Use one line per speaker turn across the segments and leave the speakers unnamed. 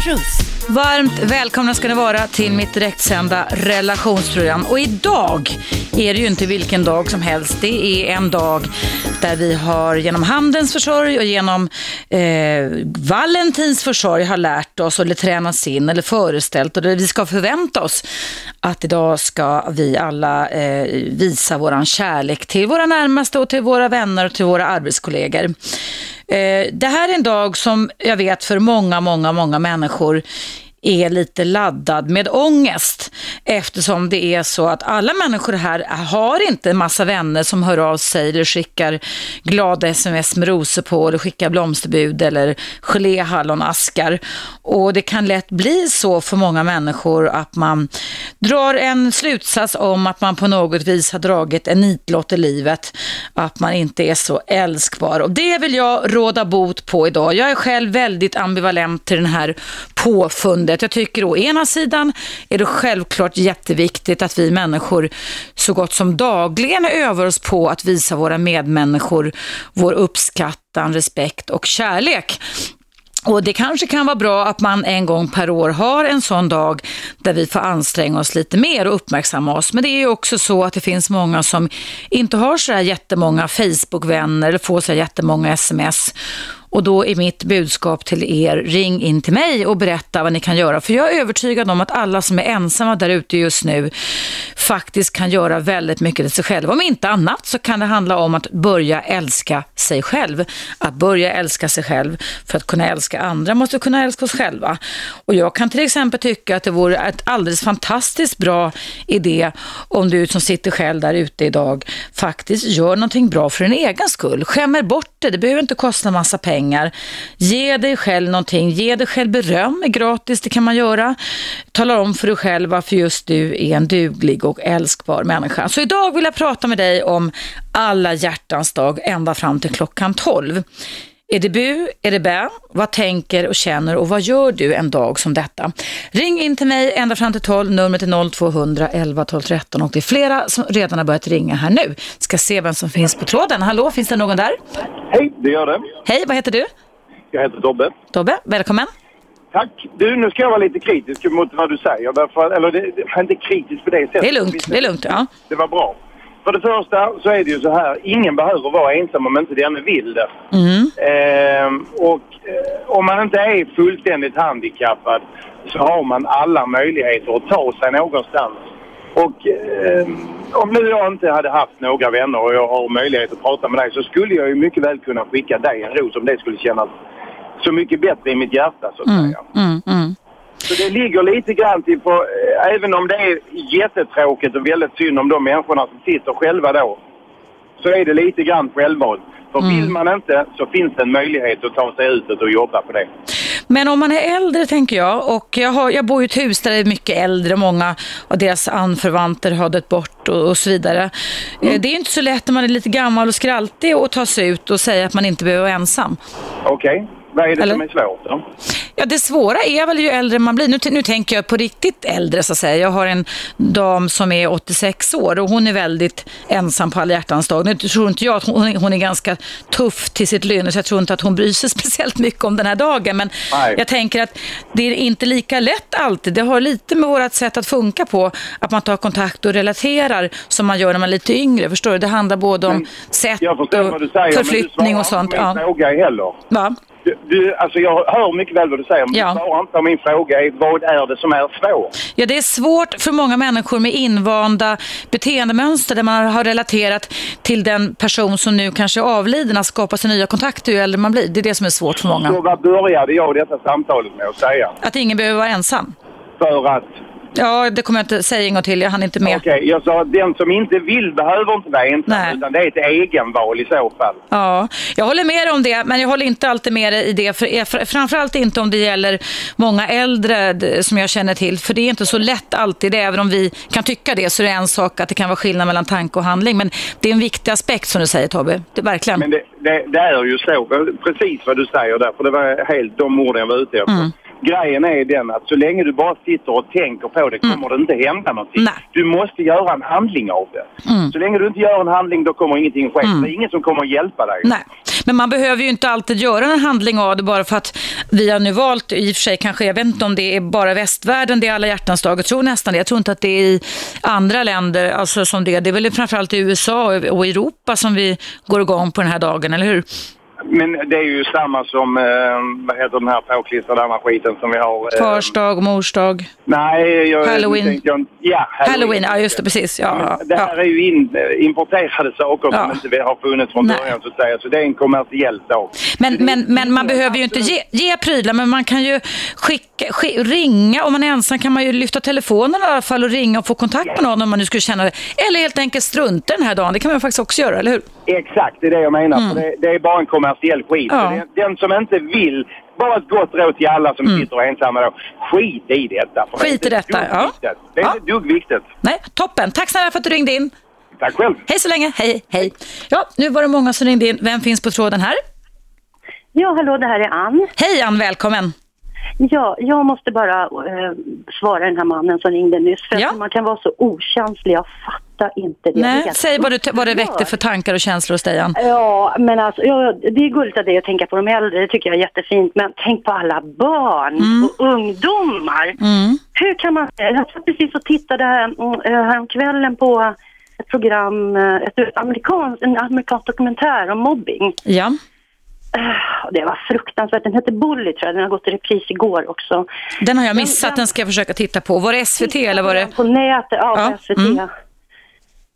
Russ.
Varmt välkomna ska ni vara till mitt direktsända relationsprogram. Och idag är det ju inte vilken dag som helst. Det är en dag där vi har genom handens försorg och genom eh, Valentins försorg har lärt oss eller tränats in eller föreställt och där vi ska förvänta oss att idag ska vi alla eh, visa våran kärlek till våra närmaste och till våra vänner och till våra arbetskollegor. Eh, det här är en dag som jag vet för många, många, många människor är lite laddad med ångest eftersom det är så att alla människor här har inte en massa vänner som hör av sig eller skickar glada sms med rosor på eller skickar blomsterbud eller geléhallonaskar. Och det kan lätt bli så för många människor att man drar en slutsats om att man på något vis har dragit en nitlott i livet, att man inte är så älskbar. Och det vill jag råda bot på idag. Jag är själv väldigt ambivalent till den här påfundet. Jag tycker å ena sidan är det självklart jätteviktigt att vi människor så gott som dagligen övar oss på att visa våra medmänniskor vår uppskattan, respekt och kärlek. Och det kanske kan vara bra att man en gång per år har en sån dag där vi får anstränga oss lite mer och uppmärksamma oss. Men det är ju också så att det finns många som inte har så här jättemånga Facebook-vänner eller får så här jättemånga sms. Och då är mitt budskap till er, ring in till mig och berätta vad ni kan göra. För jag är övertygad om att alla som är ensamma där ute just nu faktiskt kan göra väldigt mycket till sig själva. Om inte annat så kan det handla om att börja älska sig själv. Att börja älska sig själv för att kunna älska andra måste kunna älska oss själva. Och jag kan till exempel tycka att det vore ett alldeles fantastiskt bra idé om du som sitter själv där ute idag faktiskt gör någonting bra för din egen skull. Skämmer bort det, det behöver inte kosta massa pengar. Ge dig själv någonting, ge dig själv beröm, är gratis, det kan man göra. Tala om för dig själv varför just du är en duglig och älskbar människa. Så idag vill jag prata med dig om alla hjärtans dag ända fram till klockan 12. Är det bu? Är det bä? Vad tänker och känner och vad gör du en dag som detta? Ring in till mig ända fram till 12, numret är 0200 11 12 13 och det är flera som redan har börjat ringa här nu. Ska se vem som finns på tråden. Hallå, finns det någon där?
Hej, det gör det.
Hej, vad heter du?
Jag heter Tobbe.
Tobbe, välkommen.
Tack. Du, nu ska jag vara lite kritisk mot vad du säger. Därför, eller det, det, inte kritisk på det sättet.
Det är lugnt, det är lugnt. Ja.
Det var bra. För det första så är det ju så här, ingen behöver vara ensam om inte denne vill det.
Mm.
Ehm, och eh, om man inte är fullständigt handikappad så har man alla möjligheter att ta sig någonstans. Och ehm, om nu jag inte hade haft några vänner och jag har möjlighet att prata med dig så skulle jag ju mycket väl kunna skicka dig en ros om det skulle kännas så mycket bättre i mitt hjärta så att
Mm,
säga.
mm, mm.
Så det ligger lite grann till på, eh, även om det är jättetråkigt och väldigt synd om de människorna som sitter själva då, så är det lite grann självvalt. För
Mm.
vill man inte så finns det en möjlighet att ta sig ut och jobba på det.
Men om man är äldre tänker jag, och jag, har, jag bor i ett hus där det är mycket äldre, många av deras anförvanter har dött bort och, och så vidare.
Mm.
Eh, Det är inte så lätt när man är lite gammal och skraltig att ta sig ut och säga att man inte behöver vara ensam.
Okej, vad är det
Eller?
som är svårt då?
Ja, det svåra är väl ju äldre man blir. Nu, nu tänker jag på riktigt äldre så att säga. Jag har en dam som är 86 år och hon är väldigt ensam på alla hjärtans dag. Nu tror inte jag att hon, hon är ganska tuff till sitt lynne så jag tror inte att hon bryr sig speciellt mycket om den här dagen. Men
Nej.
jag tänker att det är inte lika lätt alltid. Det har lite med vårt sätt att funka på. Att man tar kontakt och relaterar som man gör när man är lite yngre. Förstår du? Det handlar både om
Men
sätt
Jag förstår vad du
och
säger,
förflyttning
men
och
du svarar
sånt.
inte på min
Ja.
fråga heller.
Va?
Du, du, alltså jag hör mycket väl vad du säger, men
Ja.
du svarar inte på min fråga. är, Vad är det som är svårt?
Ja, det är svårt för många människor med invanda beteendemönster där man har relaterat till den person som nu kanske är avliden att skapa sig nya kontakter ju äldre man blir. Det är det som är svårt för
Så
många.
vad började jag detta samtalet med att säga?
Att ingen behöver vara ensam.
För att
Ja, det kommer jag inte säga en gång till. Jag hann inte med.
Okej, jag sa den som inte vill behöver inte vara ensam
Nej.
utan det är ett egenval i så fall.
Ja, jag håller med dig om det, men jag håller inte alltid med dig i det. För, fr- framförallt inte om det gäller många äldre som jag känner till. För det är inte så lätt alltid, även om vi kan tycka det, så är det en sak att det kan vara skillnad mellan tanke och handling. Men det är en viktig aspekt som du säger Tobbe. Det verkligen.
Men det, det, det är ju så, precis vad du säger där, för det var helt de orden jag var ute efter.
Mm.
Grejen är den att så länge du bara sitter och tänker på det kommer det inte hända någonting.
Nej.
Du måste göra en handling av det.
Mm.
Så länge du inte gör en handling då kommer ingenting ske. Det är ingen som kommer att hjälpa dig.
Nej. Men man behöver ju inte alltid göra en handling av det bara för att vi har nu valt, i och för sig kanske, jag vet inte om det är bara västvärlden det är alla hjärtans dag, jag tror nästan det. Jag tror inte att det är i andra länder, alltså som det, det är väl framförallt i USA och Europa som vi går igång på den här dagen, eller hur?
Men det är ju samma som, eh, vad heter den här påklistrade andra skiten som vi har?
Eh, Fars dag, mors dag.
Nej, jag...
Halloween.
Jag, ja,
Halloween. Halloween. ja just det, precis. Ja,
det här
ja.
är ju in, importerade saker ja. som inte har funnits från början så att säga. Så det är en kommersiell dag.
Men, men, men man behöver ju inte ge, ge prylar, men man kan ju skicka, sk ringa. Om man är ensam kan man ju lyfta telefonen i alla fall och ringa och få kontakt med någon om man nu skulle känna det. Eller helt enkelt strunta den här dagen. Det kan man faktiskt också göra, eller hur?
Exakt, det är det jag menar. Mm. Det, det, är bara en kommersiell skit. Ja. Den som inte vill, bara ett gott råd till alla som mm. sitter ensamma då. Skit i detta.
Skit i detta, ja.
Viktigt. Det är ja. inte dugg viktigt.
Nej, toppen. Tack snälla för att du ringde in.
Tack själv.
Hej så länge. Hej, hej. Ja, nu var det många som ringde in. Vem finns på tråden här?
Ja, hallå, det här är Ann.
Hej Ann, välkommen.
Ja, jag måste bara eh, svara den här mannen som ringde nyss. För ja. man kan vara så okänslig. Jag fattar inte det.
Nej, säg vad, du, vad det väckte för tankar och känslor hos dig, Ann.
Ja, men alltså, ja, det är gulligt av dig att tänka på de äldre. Det tycker jag är jättefint. Men tänk på alla barn mm. och ungdomar. Mm. Hur kan man... Jag satt precis och tittade här, eh, häromkvällen på ett program, eh, ett amerikansk, en amerikansk dokumentär om mobbing.
Ja.
Uh, det var fruktansvärt. Den heter Bully tror jag. Den har gått i repris igår också.
Den har jag missat. Den, ska jag försöka titta på. Var det SVT eller var det?
På nätet, ja, ja. SVT. Mm.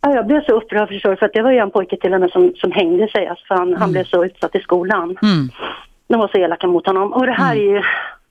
Ja, jag blev så upprörd förstår för att det var ju en pojke till och med som, som hängde sig. Alltså, han, mm. han blev så utsatt i skolan. Mm. De var så elaka mot honom. Och det här mm. är ju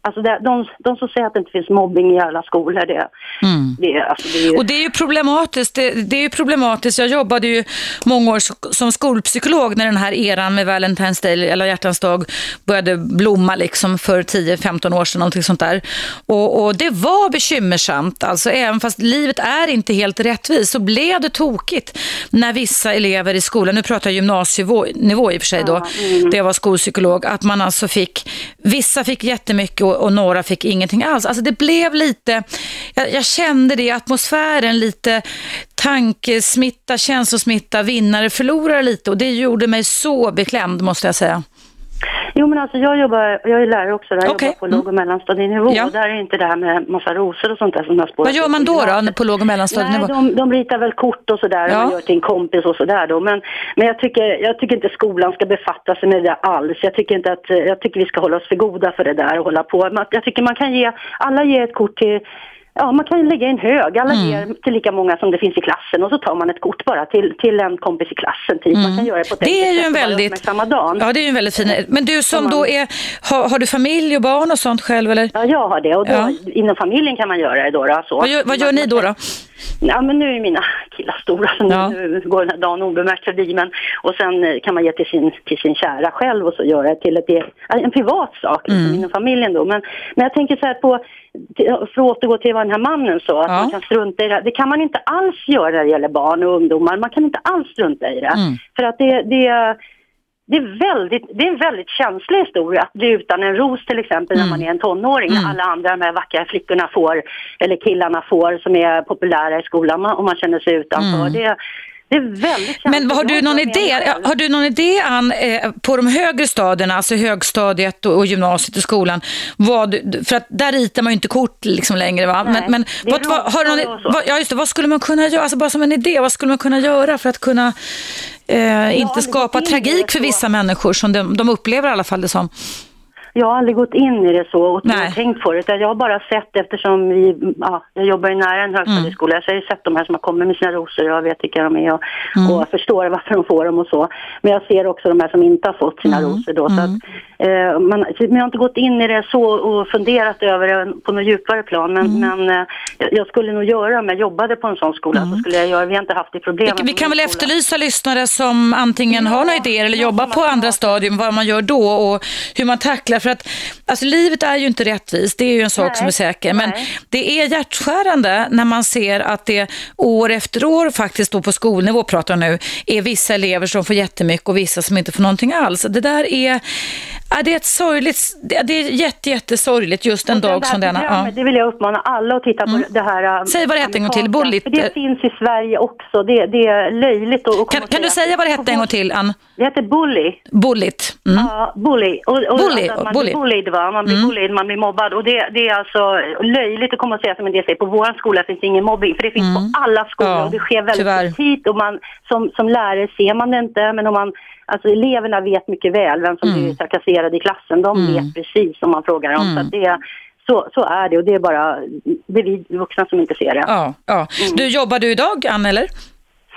Alltså det, de, de som säger att det inte finns mobbing i alla skolor, det, mm. det, alltså det är...
Och det är ju problematiskt. Det, det, är ju problematiskt. Jag jobbade ju många år som skolpsykolog när den här eran med Valentine's Day, eller hjärtans dag, började blomma liksom för 10-15 år sedan, någonting sånt där. Och, och, det var bekymmersamt. Alltså även fast livet är inte helt rättvist så blev det tokigt när vissa elever i skolan, nu pratar jag gymnasienivå i och för sig då, ja, mm. det var skolpsykolog, att man alltså fick, vissa fick jättemycket och och, några fick ingenting alls. Alltså det blev lite, jag, jag kände det i atmosfären, lite tankesmitta, känslosmitta, vinnare, förlorare lite och det gjorde mig så beklämd måste jag säga.
Jo men alltså jag jobbar, jag är lärare också, där okay. jobbar på mm. låg och mellanstadienivå ja. och där är inte det här med massa rosor och sånt där som har spårat.
Vad gör man då då på låg och mellanstadienivå?
Nej, de, de ritar väl kort och sådär ja. och gör till en kompis och sådär då. Men, men jag, tycker, jag tycker inte skolan ska befatta sig med det alls. Jag tycker inte att, jag tycker vi ska hålla oss för goda för det där och hålla på. Jag tycker man kan ge, alla ger ett kort till Ja, man kan lägga i en hög. Alla mm. ger till lika många som det finns i klassen och så tar man ett kort bara till, till en kompis i klassen. Typ. Mm. Man kan göra det på
det är ju en väldigt,
samma dag.
Ja, det är ju en väldigt fin... Men du som man, då är... Har, har, du familj och barn och sånt själv eller?
Ja, jag har det och då, ja. inom familjen kan man göra det då. då så.
Vad gör, vad gör ni då? då?
Ja, men nu är mina killar stora så ja. nu går den här dagen obemärkt förbi. Men, och sen eh, kan man ge till sin, till sin kära själv och så göra det till ett, en privat sak liksom, mm. inom familjen då. Men, men jag tänker så här på för att återgå till vad den här mannen sa, att ja. man kan strunta i det. Det kan man inte alls göra när det gäller barn och ungdomar. Man kan inte alls strunta i det. Mm. För att det, det, det, är väldigt, det är en väldigt känslig historia att bli utan en ros till exempel mm. när man är en tonåring. Mm. Alla andra de här vackra flickorna får, eller killarna får, som är populära i skolan och man känner sig utanför. Mm. Det, det är väldigt
Men har du någon idé, har du någon idé Ann, eh, på de högre stadierna, alltså högstadiet och, gymnasiet och skolan, vad, för att där ritar man ju inte kort liksom längre va? Nej, men, men vad, vad, har någon, vad, ja, just det, vad skulle man kunna göra, alltså bara som en idé, vad skulle man kunna göra för att kunna eh, inte skapa tragik för vissa människor som de, de upplever i alla fall det som?
Jag har aldrig gått in i det så och tänkt på det. Jag har bara sett eftersom vi, ja, jag jobbar ju nära en högstadieskola. Mm. Så jag har sett de här som har kommit med sina rosor och jag vet vilka de är och, mm. och förstår varför de får dem och så. Men jag ser också de här som inte har fått sina mm. rosor då. Så att, mm. eh, man, men jag har inte gått in i det så och funderat över det på något djupare plan. Men, mm. men eh, jag skulle nog göra om jag jobbade på en sån skola. Så mm. skulle jag göra, vi har inte haft det problemet.
Vi, vi kan väl skola. efterlysa lyssnare som antingen har några idéer eller jobbar på andra stadium, vad man gör då och hur man tacklar för att alltså, livet är ju inte rättvist, det är ju en sak nej, som är säker. Men nej. det är hjärtskärande när man ser att det år efter år faktiskt då på skolnivå pratar nu, är vissa elever som får jättemycket och vissa som inte får någonting alls. Det där är, det är ett sorgligt, det är jätte, jättesorgligt just en dag som denna. Ja.
Det vill jag uppmana alla att titta på mm. det här.
Säg vad det hette en gång till, Bullit.
det finns i Sverige också, det, det är löjligt.
kan, kan du säga vad det hette en gång till, Ann?
Det heter bully.
Bulligt. Mm.
Ja, bully. Och, och
Bully,
alltså, man
bully.
blir bullied, va? Man blir
Mm.
bullied, man blir mobbad. Och det, det är alltså löjligt att komma och säga som en del säger, på vår skola finns ingen mobbing. För det finns på alla skolor
Mm. Ja,
och det sker väldigt tidigt. Och man, som, som lärare ser man det inte, men om man, alltså eleverna vet mycket väl vem som
Mm.
blir trakasserad i klassen. De vet precis om man frågar dem. Så, att det, så, så är det och det är bara, det är vi vuxna som inte ser det.
Ja, ja. Du, jobbar du idag, Ann, eller?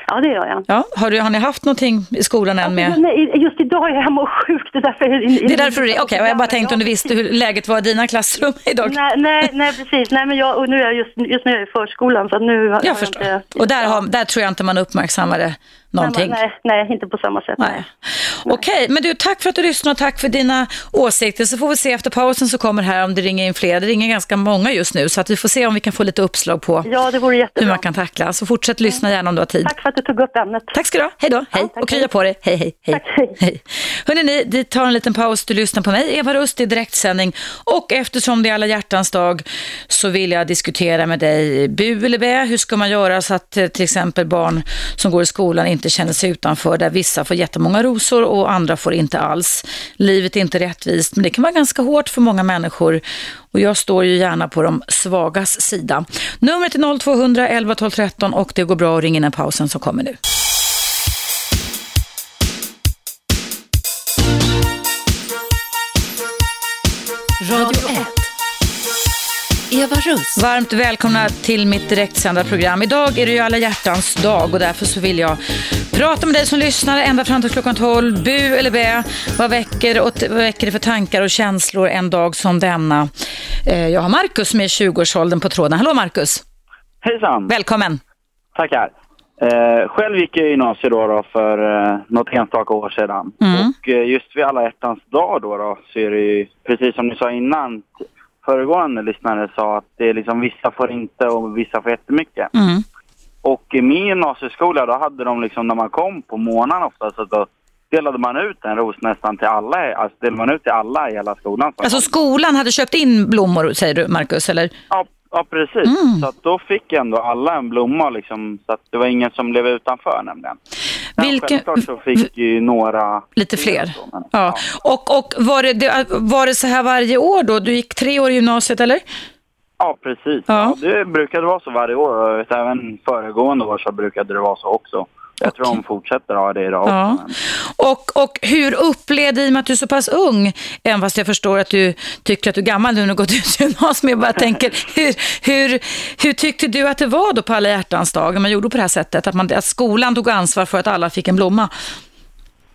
Ja, det gör jag.
Ja. Har, du, har ni haft någonting i skolan än med?
Nej, just idag är jag hemma och sjuk. Det är därför,
Det är därför Okej, och jag bara tänkte om du visste hur läget var i dina klassrum idag.
Nej, nej, nej precis. Nej, men jag, och nu är jag just, just nu är jag i förskolan så nu har
Jag förstår.
inte...
Och där, har, där tror jag inte man uppmärksammade någonting.
Nej, nej, inte på samma sätt.
Nej. Okej, men du, tack för att du lyssnade och tack för dina åsikter. Så får vi se efter pausen så kommer här om det ringer in fler. Det ringer ganska många just nu, så att vi får se om vi kan få lite uppslag på
Ja, det vore
hur man kan tackla. Så fortsätt lyssna gärna om du har tid.
Tack för att du tog upp ämnet.
Tack ska du ha. Hej då. Hej.
tack,
och krya på dig. Hej, hej, hej.
Tack, hej.
hej. Hörrni, ni, vi tar en liten paus. Du lyssnar på mig, Eva Rust, i direktsändning. Och eftersom det är alla hjärtans dag så vill jag diskutera med dig bu eller bä. Hur ska man göra så att eh, till exempel barn som går i skolan inte känner sig utanför, där vissa får jättemånga rosor och andra får inte alls. Livet är inte rättvist, men det kan vara ganska hårt för många människor. Och jag står ju gärna på de svagas sida. Numret är 0200 11 12 13 och det går bra att ringa innan pausen som kommer nu.
Eva Russ.
Varmt välkomna till mitt direktsända program. Idag är det ju alla hjärtans dag och därför så vill jag prata med dig som lyssnar ända fram till klockan 12. Bu eller bä, vad väcker, och, vad väcker det för tankar och känslor en dag som denna? Eh, Jag har Markus som är 20-årsåldern på tråden. Hallå Markus,
Hejsan!
välkommen.
Tackar. Eh, själv gick jag i gymnasiet då, då för eh, något enstaka år sedan.
Mm.
Och eh, just vid alla hjärtans dag då, då så är det ju, precis som ni sa innan, föregående lyssnare sa att det är liksom vissa får inte och vissa får jättemycket.
Mm.
Och i min gymnasieskola då hade de liksom när man kom på månaden ofta så då delade man ut en ros nästan till alla, alltså delade man ut till alla i hela skolan.
Alltså skolan hade köpt in blommor säger du Markus, eller?
Ja, ja precis.
Mm.
Så då fick ändå alla en blomma liksom, så att det var ingen som blev utanför nämligen.
Vilken-
Självklart så fick ju några...
Lite fler.
så, men-
Ja. Och, och var, det, var det så här varje år då? Du gick tre år i gymnasiet eller?
Ja, precis.
Ja.
Det brukade vara så varje år även föregående år så brukade det vara så också. Jag tror de fortsätter ha det idag
Ja. Och, och hur upplevde, i och med att du är så pass ung, även fast jag förstår att du tycker att du är gammal nu när du gått ut gymnasiet, jag bara tänker, hur, hur, hur tyckte du att det var då på alla hjärtans dag, man gjorde på det här sättet? Att, man, att skolan tog ansvar för att alla fick en blomma?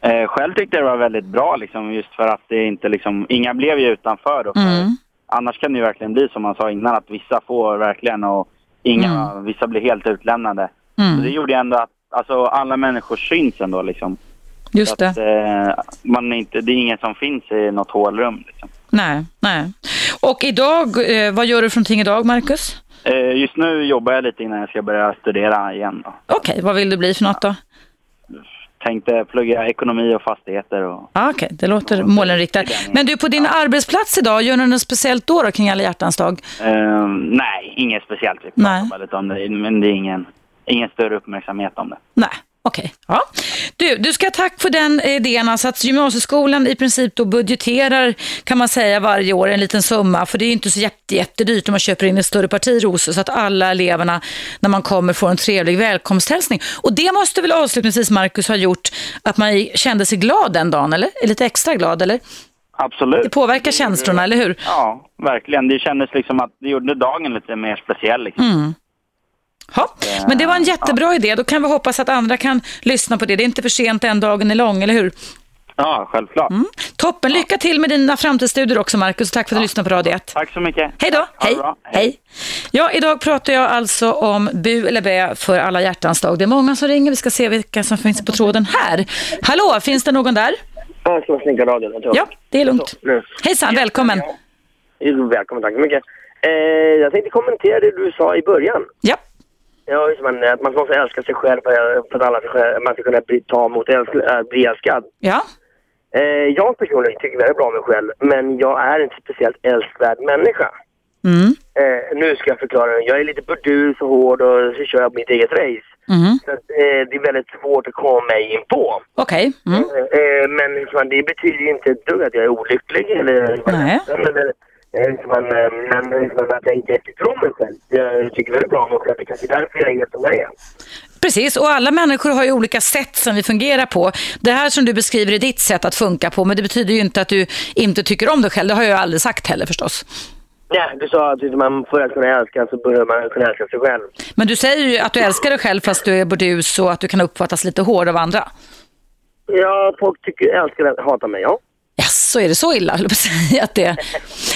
Eh, själv tyckte jag det var väldigt bra liksom, just för att det inte liksom, inga blev ju utanför då.
Mm.
Annars kan det ju verkligen bli som man sa innan att vissa får verkligen och inga, vissa blir helt utlämnade.
Mm.
Så det gjorde ändå att alltså, alla människor syns ändå liksom.
Just
Så att,
det.
eh, man är inte, det är ingen som finns i något hålrum. Liksom.
Nej, nej. Och idag, eh, vad gör du för någonting idag, Marcus?
Eh, just nu jobbar jag lite innan jag ska börja studera igen.
Okej, vad vill du bli för något då?
Tänkte plugga ekonomi och fastigheter. Och,
Ah, Okej, det låter målinriktat. Men du, på din arbetsplats idag, gör du något speciellt då, då kring alla hjärtans dag?
eh, nej, inget speciellt. Vi pratar
Nej.
lite om det, men det är ingen, ingen större uppmärksamhet om det.
Nej, okej. Ja. Du, du ska ha tack för den idén. Alltså att gymnasieskolan i princip då budgeterar, kan man säga, varje år en liten summa. För det är inte så jätte, jättedyrt om man köper in ett större parti rosor så att alla eleverna när man kommer får en trevlig välkomsthälsning. Och det måste väl avslutningsvis Marcus ha gjort att man kände sig glad den dagen, eller? Lite extra glad, eller?
Absolut.
Det påverkar känslorna, eller hur?
Ja, verkligen. Det kändes liksom att det gjorde dagen lite mer speciell. Liksom.
Mm. Ja, men det var en jättebra idé. Då kan vi hoppas att andra kan lyssna på det. Det är inte för sent än dagen är lång, eller hur?
Ja, självklart.
Toppen, lycka till med dina framtidsstudier också Marcus. Tack för att du lyssnade på Radio 1.
Tack så mycket.
Hej då,
Ha
hej. hej. Ja, idag pratar jag alltså om bu eller bä för alla hjärtans dag. Det är många som ringer, vi ska se vilka som finns på tråden här. Hallå, finns det någon där?
Ja, jag ska sänka radion.
Ja, det är lugnt. Hejsan, välkommen.
Välkommen, tack så mycket. Eh, jag tänkte kommentera det du sa i början.
Ja,
Ja, just man, att man måste älska sig själv för, att alla ska, man ska kunna bli, ta emot älsk, äh, bli älskad.
ja,
Eh, jag personligen tycker väldigt bra om mig själv, men jag är inte speciellt älskvärd människa.
mm.
Eh, nu ska jag förklara. Jag är lite burdus och hård och så kör jag mitt eget race.
Mm.
Så att, eh, det är väldigt svårt att komma mig in på.
Okej. Mm.
Eh, men liksom, det betyder inte ett dugg att jag är olycklig eller...
Nej.
Men, eh, liksom, eh, men liksom, att jag inte tror mig själv. Jag tycker väldigt bra om själv. Det kanske är därför jag är som jag är.
Precis, och alla människor har ju olika sätt som vi fungerar på. Det här som du beskriver är ditt sätt att funka på, men det betyder ju inte att du inte tycker om dig själv. Det har jag aldrig sagt heller förstås.
Ja, du sa att man för att kunna älska så börjar man kunna älska sig själv.
Men du säger ju att du älskar dig själv fast du är burdus och att du kan uppfattas lite hård av andra.
Ja, folk tycker, älskar att hata mig, ja.
Ja, så är det så illa, höll på att säga att det.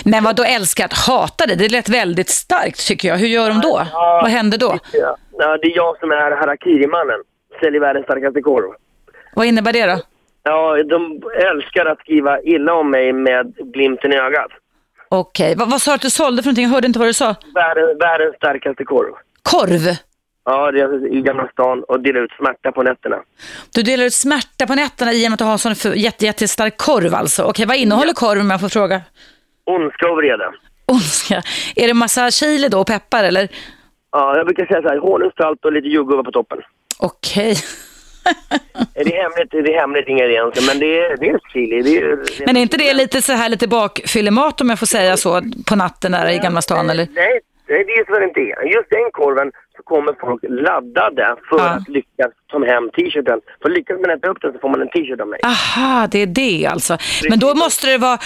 Men vad då älskar att hata dig? Det lät väldigt starkt tycker jag. Hur gör de då?
Ja.
Vad händer då?
Ja, ja, det är jag som är harakiri-mannen. Säljer världens starkaste korv.
Vad innebär det då?
Ja, de älskar att skriva illa om mig med glimten i ögat.
Okej, vad, vad sa du att du sålde för någonting? Jag hörde inte vad du sa.
Världens, världens starkaste korv.
Korv.
Ja, det är i Gamla stan och delar ut smärta på nätterna.
Du delar ut smärta på nätterna i och med att du har en sån jätte, jättestark korv alltså. Okej, vad innehåller korv om jag får fråga?
Ondska och vrede.
Ondska. Är det massa chili då och peppar eller?
Ja, jag brukar säga så här, honung, salt och lite jordgubbar på toppen.
Okej.
Det är hemligt, det är hemligt ingredienser, men det är, det är chili. Det är, det
Men är inte det lite så här lite bakfyllemat om jag får säga så på natten där i Gamla stan eller?
Nej, det är det inte är. Just den korven så kommer folk laddade för
Ja.
att lyckas ta hem t-shirten. För lyckas man äta upp den så får man en t-shirt av mig.
Aha, det är det alltså. Men då måste det vara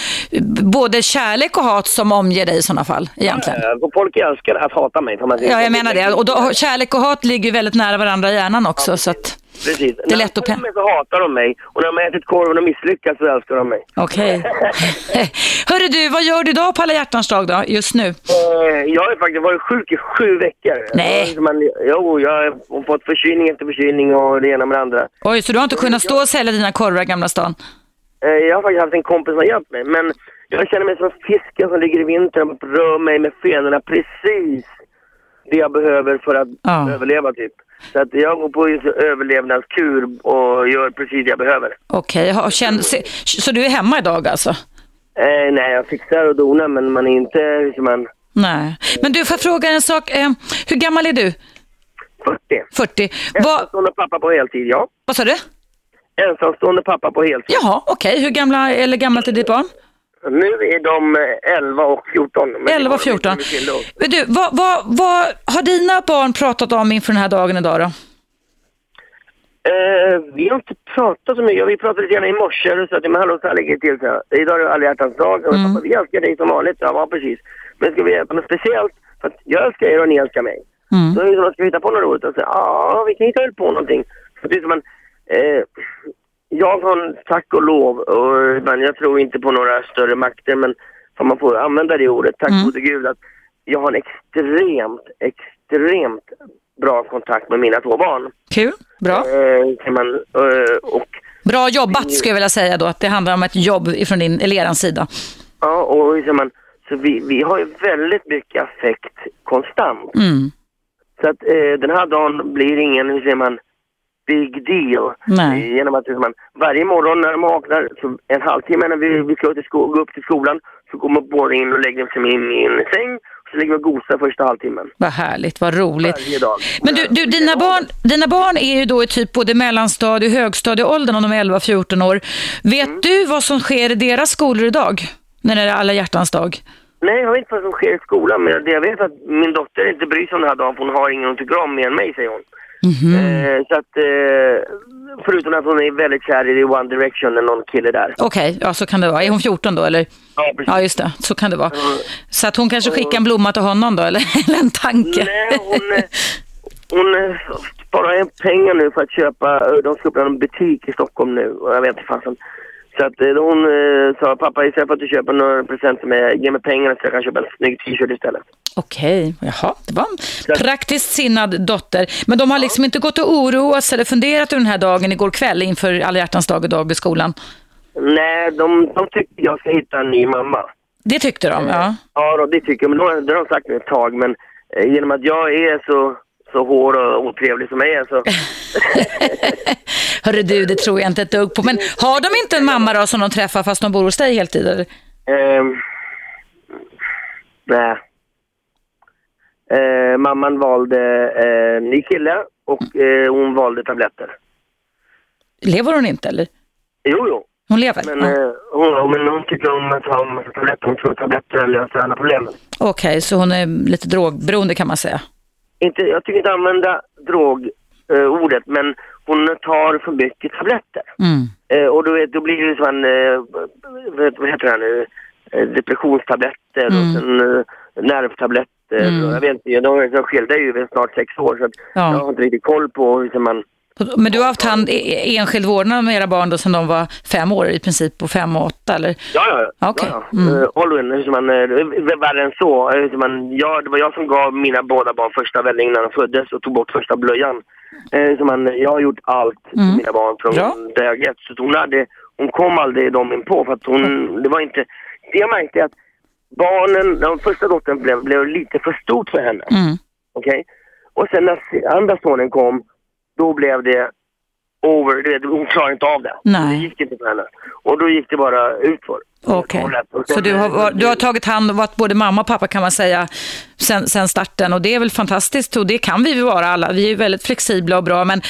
både kärlek och hat som omger dig i sådana fall egentligen.
Eh, och Folk älskar att hata mig.
Ja, jag menar det. Och då, kärlek och hat ligger väldigt nära varandra i hjärnan också. Så att,
Precis.
Det är lätt att
När de så hatar de mig. Och när de har ätit korven och misslyckas så älskar de mig.
okej. Hörru du, vad gör du idag på alla hjärtans dag då, just nu?
Eh, Jag har faktiskt varit sjuk i sju veckor.
Nej.
Man, jo, jag har fått förkylning efter förkylning och det ena med det andra.
Oj, så du har inte kunnat stå och sälja dina korvar i Gamla stan?
Eh, Jag har faktiskt haft en kompis som har hjälpt mig. Men jag känner mig som fisken som ligger i vintern och rör mig med fenorna precis det jag behöver för att
Ja.
överleva typ. Så att jag går på överlevnadskur och gör precis det jag behöver.
Okej, se- så du är hemma idag alltså?
Eh, nej, jag fixar och donar men man är inte liksom en
Nej. Men du, får jag fråga en sak? Eh, hur gammal är du?
40.
40. Vad,
Ensamstående pappa på heltid, ja.
vad sa du?
Ensamstående pappa på heltid.
Jaha, okej. Hur gamla eller gammalt är ditt barn?
Nu är de eh, 11 och 14. men det
11 och
kommer
14.
bli till då.
Men du, vad, vad, vad har dina barn pratat om inför den här dagen idag då?
Eh, vi har inte pratat så mycket. Vi pratade lite grann i morse och sa att men hallå, så här ligger det till. Idag är det alla hjärtans dag. Och
Mm.
pappa, vi älskar dig som vanligt. Ja, precis. Men ska vi göra något speciellt? För att jag älskar er och ni älskar mig.
Mm.
Så att ska vi hitta på något roligt? Och så, ja, vi kan hitta på någonting. Så det är som en, eh, jag har tack och lov, och, men jag tror inte på några större makter, men om man får använda det ordet, tack
Mm.
gode gud, att jag har en extremt, extremt bra kontakt med mina två barn.
Kul, bra.
Eh, kan man, eh, och,
Bra jobbat skulle jag vilja säga då, att det handlar om ett jobb ifrån din, eller eran sida.
ja, och säger man, så vi, vi har ju väldigt mycket affekt konstant.
Mm.
Så att eh, den här dagen blir ingen, hur säger man, big deal.
Nej.
Genom att säger man, varje morgon när de vaknar, så en halvtimme när vi, vi ska till sko- gå upp till skolan, så går man båda in och lägger sig i min säng. Så ligger och gosar första halvtimmen.
Vad härligt, vad roligt.
Varje dag.
Men du, du dina, barn, dina barn är ju då i typ både mellanstadie och högstadieåldern om de är 11-14 år. Vet
Mm.
du vad som sker i deras skolor idag? När det är alla hjärtans dag?
Nej, jag vet inte vad som sker i skolan, men jag vet att min dotter inte bryr sig om den här dagen, för hon har ingen hon tycker om mer än mig, säger hon.
Mhm.
Eh, så att, eh, förutom att hon är väldigt kär i One Direction, eller någon kille där.
Okej, ja så kan det vara. Är hon 14 då eller?
Ja, precis.
Ja just det, så kan det vara. Så att hon kanske skickar en blomma till honom då eller, eller en tanke?
Nej, hon, hon sparar pengar nu för att köpa, de ska öppna en butik i Stockholm nu och jag vet inte fasen. Så att eh, hon eh, sa, pappa istället för att du köper några present till mig, ge mig pengarna så jag kan köpa en snygg t-shirt istället.
Okej, jaha, det var en praktiskt sinnad dotter. Men de har liksom inte gått och oroat sig eller funderat över den här dagen igår kväll inför alla hjärtans dag idag i skolan?
Nej, de, de tycker jag ska hitta en ny mamma.
Det tyckte de, ja.
Ja, då, det tycker jag, men då, det har de sagt ett tag, men eh, genom att jag är så, så hård och otrevlig som jag är så...
Hörru du, det tror jag inte ett dugg på. Men har de inte en mamma då som de träffar fast de bor hos dig heltid? Eller?
Ehm, nej. Eh, mamman valde eh, ny kille och eh, hon valde tabletter.
Lever hon inte eller?
Jo, jo.
Hon lever?
Men, eh, hon, men hon tycker om att massa tabletter. Hon tror att tabletter löser alla problemen.
Okej, så hon är lite drogberoende kan man säga.
Inte, jag tycker inte använda drogordet, eh, men hon tar för mycket tabletter.
Mm.
Eh, och då, vet, då blir det som en, eh, vad, heter det nu, eh, depressionstabletter och
Mm.
sen eh, nervtabletter.
Mm.
Och jag vet inte, de, de skilde ju snart sex år så
Ja.
jag har inte riktigt koll på hur man...
Men du har haft hand, e- enskild vårdnad med era barn då sedan de var fem år i princip, på fem och åtta eller?
Ja, ja. ja.
Okej.
ja, ja.
Mm.
Eh, som man, eh, värre än så. eh, man, ja, det var jag som gav mina båda barn första vällingen när de föddes och tog bort första blöjan. Eh, så man, jag har gjort allt för
Mm.
mina barn från
Bra.
dag ett. Så hon, hade, hon kom aldrig dem in på för att hon, det var inte... Det jag märkte är att barnen, den första dottern blev, blev lite för stort för henne.
Mm.
Okej? Och sen när andra sonen kom, då blev det over, du vet, hon klarade inte av det.
Nej.
Det gick inte för henne. Och då gick det bara utför.
Okej.
Sen-
Så du har, du har tagit hand om varit både mamma och pappa kan man säga sen, sen starten och det är väl fantastiskt och det kan vi ju vara alla. Vi är väldigt flexibla och bra men,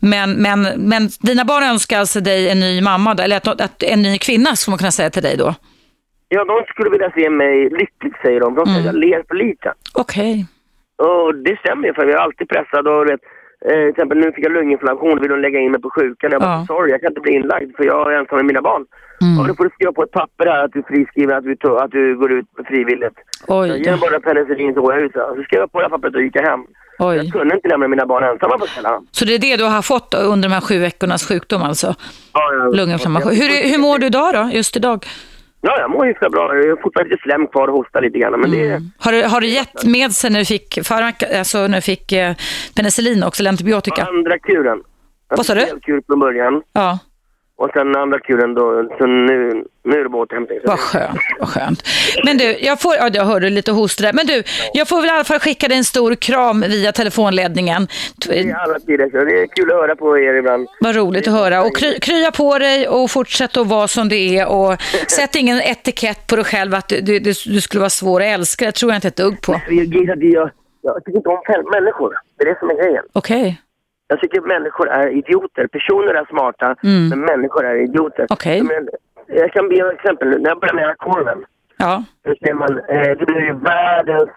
men, men, men dina barn önskar alltså dig en ny mamma eller att, att, en ny kvinna skulle man kunna säga till dig då?
Ja, de skulle vilja se mig lycklig säger de. De säger
Mm.
jag ler för lite.
Okej.
Och det stämmer för jag är alltid pressad och vet, eh, till exempel nu fick jag lunginflammation vill de lägga in mig på sjukan. Jag bara,
Ja.
sorry jag kan inte bli inlagd för jag är ensam med mina barn.
Mm.
Och då får du skriva på ett papper här att du är friskriven, att du, att du går ut frivilligt.
Oj
Jag ger bara penicillin så går jag ut. Så skrev jag på det här pappret och gick jag hem.
Oj.
Jag kunde inte lämna mina barn ensamma på kvällarna.
Så det är det du har fått under de här sju veckornas sjukdom alltså?
Ja, jag-
Lunginflammation. Hur, hur mår du idag då, just idag?
Ja, jag mår hyfsat bra. Jag har fortfarande lite slem kvar och hostar lite grann. Men det är...
Har du, har du gett med sig när du fick, farmak- alltså när du fick eh, penicillin också, eller antibiotika?
Andra kuren. Jag
Vad sa du?
en kur från början.
Ja.
Och sen andra kuren då, så nu, nu är det bara återhämtning.
Vad skönt, vad skönt. Men du, jag får, ja, jag hörde lite host där. Men du, jag får väl i alla fall skicka dig en stor kram via telefonledningen.
Det är alla tider, så det är kul att höra på er ibland.
Vad roligt att höra. Och kry, krya på dig och fortsätt att vara som du är. Och sätt ingen etikett på dig själv att du, du, du skulle vara svår att älska. Det tror jag inte ett dugg på.
Jag, jag, jag, jag tycker inte om människor. Det är det som är grejen.
Okej,
Jag tycker människor är idioter. Personer är smarta,
Mm.
men människor är idioter.
Okej.
Men, jag kan be ett exempel. När jag började med korven,
ja.
man, eh, det blev ju världens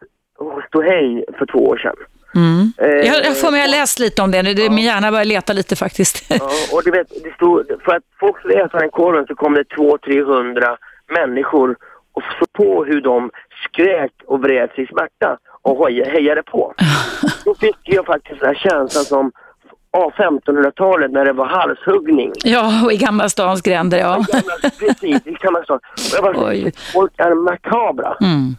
ståhej för två år sedan.
Mm.
Eh,
Jag, jag får mig ha läst lite om det nu. Det, min hjärna börjar leta lite faktiskt.
Ja, och du vet, det stod, för att folk skulle äta den korven så kom det 200-300 människor och såg på hur de skrek och vred sig i smärta och hejade på. Då fick jag faktiskt den här känslan som ja, 1500-talet när det var halshuggning.
Ja, och i Gamla stans gränder, ja.
Gamla, precis, i bara,
Oj.
folk är makabra.
Mm.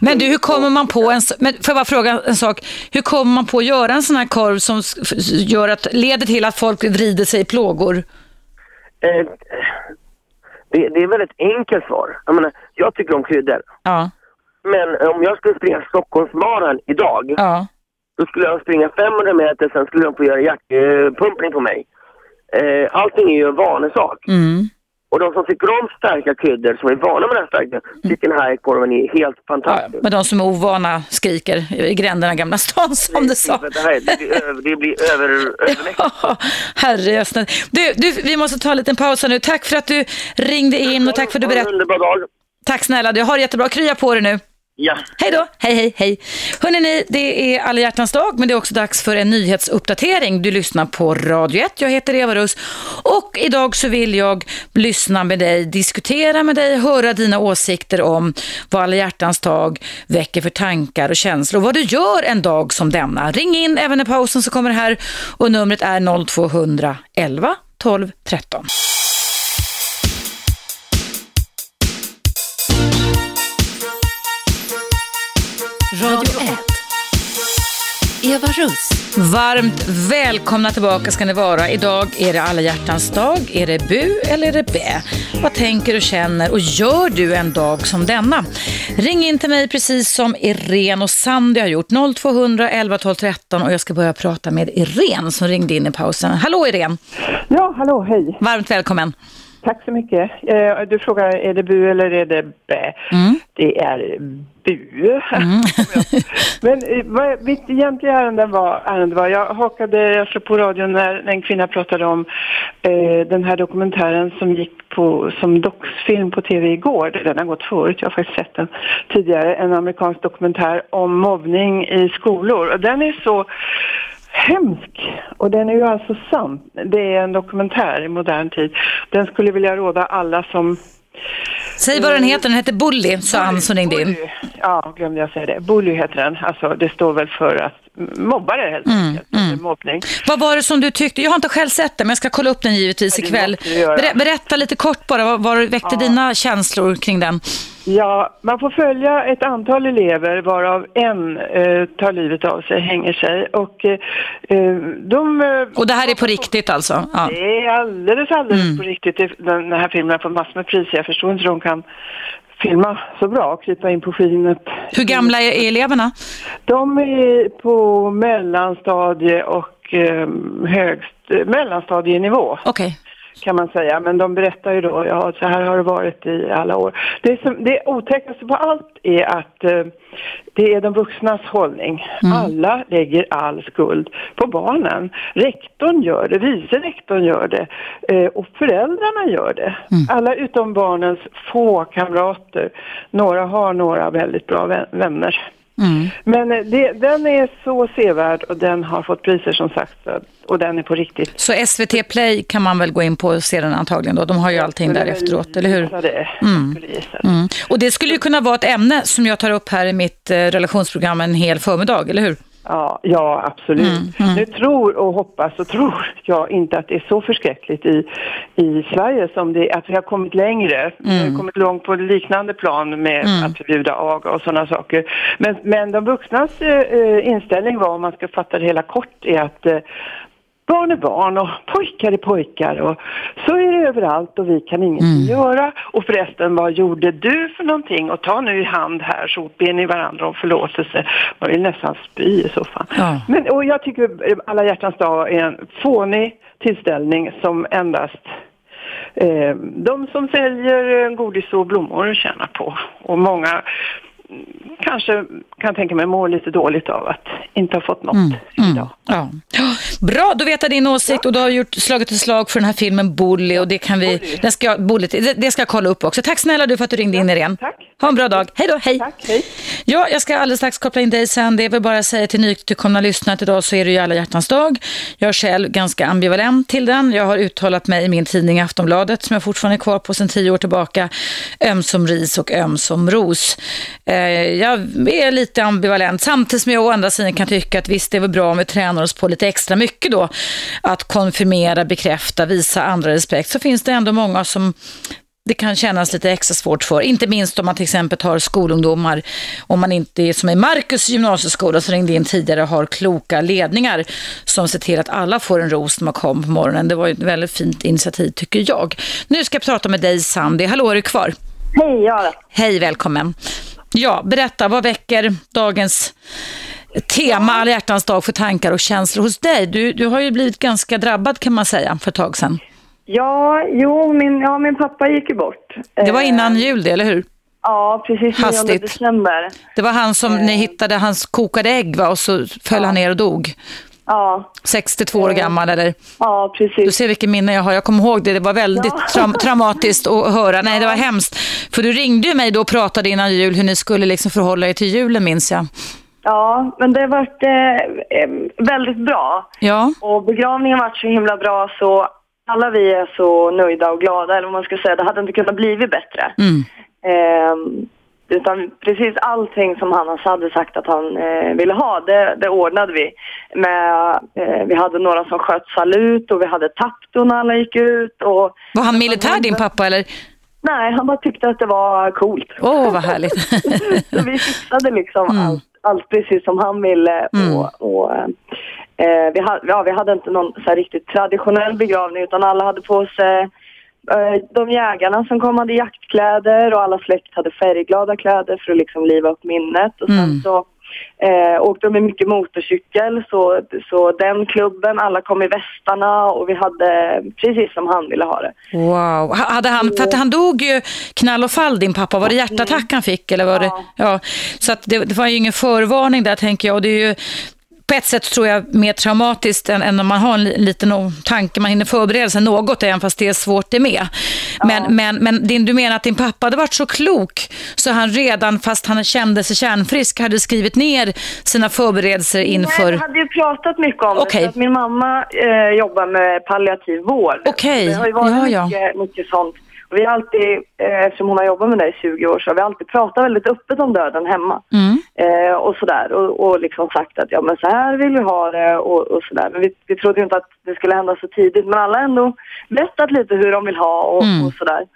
Men du, hur kommer man på en, men får jag bara fråga en sak, hur kommer man på att göra en sån här korv som gör att, leder till att folk vrider sig i plågor?
Eh, det, det är väldigt enkelt svar. Jag, menar, jag tycker om kryddor.
Ja,
Men om jag skulle springa Stockholmsmaran idag
ja.
Då skulle jag springa 500 meter, sen skulle de få göra hjärtpumpning på mig. Eh, allting är ju en vanesak.
Mm.
Och de som tycker om starka kryddor, som är vana med den här starka, tycker den här korven är helt
ja.
fantastisk.
Men de som är ovana skriker i gränderna Gamla stan som du sa.
Det, här, det, blir över, det blir över, övermäktigt.
Herre jösses. du, du, vi måste ta en liten paus här nu. Tack för att du ringde in och tack för att du berättade. Tack snälla, du har det jättebra. Krya på dig nu.
Ja.
Hej då, hej hej hej. Hörrni, ni, det är alla hjärtans dag, men det är också dags för en nyhetsuppdatering. Du lyssnar på Radio 1, jag heter Eva Russ och idag så vill jag lyssna med dig, diskutera med dig, höra dina åsikter om vad alla hjärtans dag väcker för tankar och känslor och vad du gör en dag som denna. Ring in även i pausen så kommer det här och numret är 0200 12 13.
Radio 1. Eva Russ.
Varmt välkomna tillbaka ska ni vara. Idag är det alla hjärtans dag. Är det bu eller är det bä? Vad tänker och känner och gör du en dag som denna? Ring in till mig precis som Irene och Sandy har gjort. 0200 11 12 13 och jag ska börja prata med Irene som ringde in i pausen. Hallå Irene!
Ja, hallå, hej.
Varmt välkommen.
Tack så mycket. Eh, Du frågar, är det bu eller är det bä?
Mm.
det är bu. Men eh, vad, mitt egentliga ärende var, ärende var, jag hakade, jag slog på radion när en kvinna pratade om eh, den här dokumentären som gick på, som doxfilm på tv igår. Den har gått förut, jag har faktiskt sett den tidigare. En amerikansk dokumentär om mobbning i skolor. Och den är så hemsk. Och den är ju alltså sann. Det är en dokumentär i modern tid. Den skulle vilja råda alla som
Säg vad den heter, den heter Bully, sa han som ringde in.
Ja, glömde jag säga det. Bully heter den. Alltså, det står väl för att mobbare helt
Mm,
enkelt. eller Mobbning.
Vad var det som du tyckte? Jag har inte själv sett den, men jag ska kolla upp den givetvis
Ja, det
ikväll. Ber- berätta lite kort bara, vad, vad väckte dina känslor kring den?
Ja, man får följa ett antal elever varav en eh, tar livet av sig, hänger sig. Och eh, eh, de... Eh,
Och det här är på riktigt alltså? Ja.
Det är alldeles, alldeles på riktigt. Det- Den den här filmen har fått massor med priser. Jag förstår inte hur de kan filma så bra och krypa in på skinnet.
Hur gamla är eleverna?
De är på mellanstadie och eh, högst, mellanstadienivå
Okej.
Kan man säga. Men de berättar ju då, ja så här har det varit i alla år. Det, som, det otäckaste på allt är att eh, det är de vuxnas hållning. Alla lägger all skuld på barnen. Rektorn gör det, vice rektorn gör det eh, och föräldrarna gör det. Alla utom barnens få kamrater. Några har några väldigt bra vän- vänner. Men eh, det, den är så sevärd och den har fått priser som sagt och den är på riktigt.
Så SVT Play kan man väl gå in på och se den antagligen då? De har ju allting där efteråt, eller hur?
Det. Det.
Mm. Och det skulle ju kunna vara ett ämne som jag tar upp här i mitt eh, relationsprogram en hel förmiddag, eller hur?
Ja, ja absolut.
Mm,
Nu tror och hoppas och tror jag inte att det är så förskräckligt i, i Sverige som det att vi har kommit längre. Vi
Mm.
har kommit långt på liknande plan med att förbjuda aga och sådana saker. Men, men de vuxnas eh, eh, inställning var, om man ska fatta det hela kort, är att eh, Barn är barn och pojkar är pojkar och så är det överallt och vi kan ingenting göra. Och förresten, vad gjorde du för någonting? Och ta nu i hand här så ber ni varandra om förlåtelse. Man vill nästan spy i så fall.
Ja.
Men, och jag tycker alla hjärtans dag är en fånig tillställning som endast eh, de som säljer godis och blommor tjänar på. Och många mm, kanske kan tänka mig mår lite dåligt av att inte ha fått något idag.
Ja. Bra, då vet jag din åsikt och du har gjort, slagit ett slag för den här filmen Bully och det kan vi, den ska, Bully, det, det ska jag kolla upp också. Tack snälla du för att du ringde in Irene.
tack.
Ha en bra dag. Hej då, hej.
Tack, hej.
Ja, jag ska alldeles strax koppla in dig sen. Det är väl bara att säga till nytillkomna lyssnare att idag så är det ju alla hjärtans dag. Jag är själv ganska ambivalent till den. Jag har uttalat mig i min tidning Aftonbladet som jag fortfarande är kvar på sedan tio år tillbaka. Öm som ris och öm som ros. Eh, jag är lite ambivalent samtidigt som jag å andra sidan kan tycka att visst det är väl bra om vi tränar oss på lite extra mycket då. Att konfirmera, bekräfta, visa andra respekt. Så finns det ändå många som det kan kännas lite extra svårt för. Inte minst om man till exempel tar skolungdomar. Om man inte är som i Marcus gymnasieskola som ringde in tidigare har kloka ledningar som ser till att alla får en ros när man kommer på morgonen. Det var ett väldigt fint initiativ tycker jag. Nu ska jag prata med dig Sandy. Hallå, är du kvar?
Hej, ja.
Hej, välkommen. Ja, berätta, vad väcker dagens tema alla hjärtans dag för tankar och känslor hos dig? Du, du har ju blivit ganska drabbad kan man säga för ett tag sedan.
Ja, jo, min, ja, min pappa gick ju bort.
Det var
Eh,
innan jul det, eller hur?
Ja, precis 9
Hastigt.
december.
Det var han som ni hittade hans kokade ägg va? och så föll han ner och dog.
Ja,
62 år gammal eller?
ja
Du
precis.
ser vilken minne jag har. Jag kommer ihåg det. Det var väldigt traum- traumatiskt att höra. Nej, det var hemskt. För du ringde mig då och pratade innan jul hur ni skulle liksom förhålla er till julen minns jag.
Ja, men det vart eh, eh, väldigt bra.
Ja,
Och begravningen vart så himla bra så alla vi är så nöjda och glada, eller vad man ska säga. Det hade inte kunnat blivit bättre.
mm.
Ehm, utan precis allting som han hade sagt att han eh, ville ha, det, det ordnade vi. Med, eh, vi hade några som sköt salut och vi hade tapto när alla gick ut. Och,
Var han militär din pappa eller?
nej, han bara tyckte att det var coolt.
Åh, vad härligt.
Så vi fixade liksom
Mm.
allt, allt precis som han ville. Och, och, eh, vi, hade, ja, vi hade inte någon så riktigt traditionell begravning utan alla hade på sig de jägarna som kom hade jaktkläder och alla släkt hade färgglada kläder för att liksom liva upp minnet. Och sen
Mm.
så Eh, åkte med mycket motorcykel så, så den klubben, alla kom i västarna och vi hade precis som han ville ha det.
Wow. Ha- Hade han, för att han dog ju knall och fall din pappa. Var det hjärtattack han fick? Eller var det, ja. Så det, det var ju ingen förvarning där tänker jag. Och det är ju på ett sätt tror jag mer traumatiskt än, än om man har en li- liten tanke, man hinner förbereda sig något även fast det är svårt det med. Men, men, men din, du menar att din pappa hade varit så klok så han redan fast han kände sig kärnfrisk hade skrivit ner sina förberedelser inför...
Nej, vi hade ju pratat mycket om
Okej.
det. min mamma eh, jobbar med palliativ vård.
Okej,
Det har ju varit
ja, ja.
Mycket, mycket sånt. Vi har alltid, eh, eftersom hon har jobbat med det i 20 år, så har vi alltid pratat väldigt öppet om döden hemma.
Mm.
Eh, och sådär. Och, och liksom sagt att ja men så här vill vi ha det och, och sådär. Men vi, vi trodde inte att det skulle hända så tidigt. Men alla har ändå berättat lite hur de vill ha och,
Mm.
och sådär.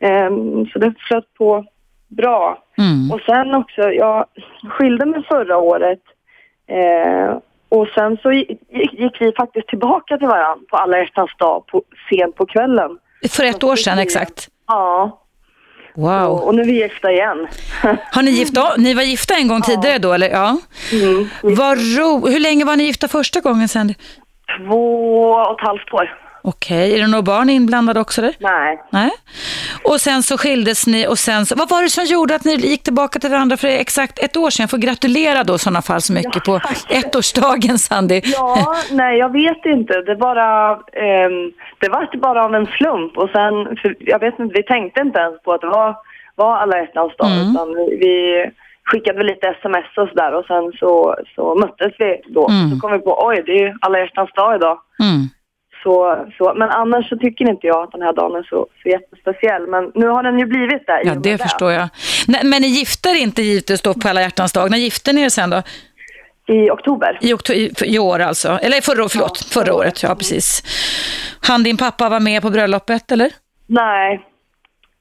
Ehm, så det flöt på bra.
Mm.
Och sen också, jag skilde mig förra året. Eh, och sen så gick, gick vi faktiskt tillbaka till varandra på alla hjärtans dag på, sent på kvällen.
För ett år sedan exakt.
Ja,
Wow.
och nu är vi gifta igen.
Har ni gift Ni var gifta en gång tidigare då eller? Ja.
Mm.
Vad ro... Hur länge var ni gifta första gången sen?
Två och ett halvt år.
Okej, är det några barn inblandade också? Där?
Nej.
Nej. Och sen så skildes ni och sen så, vad var det som gjorde att ni gick tillbaka till varandra för exakt ett år sedan? Jag får gratulera då i sådana fall så mycket på ettårsdagen Sandy.
Ja, nej jag vet inte. Det bara, ehm, det var bara av en slump och sen, jag vet inte, vi tänkte inte ens på att det var, var alla hjärtans dag
Mm.
utan vi, skickade lite sms och sådär och sen så, så möttes vi då.
Mm.
Så kom vi på, oj det är ju alla hjärtans dag idag.
Mm.
Så, så, men annars så tycker inte jag att den här dagen är så, så jättespeciell. Men nu har den ju blivit det. i
Ja,
med
det förstår jag. Nej, men ni gifte er inte givetvis då på alla hjärtans dag. När gifte ni er sen då?
I oktober.
I, okto- i, i år alltså? Eller förra, förlåt, förra året, ja precis. Han din pappa var med på bröllopet eller?
Nej.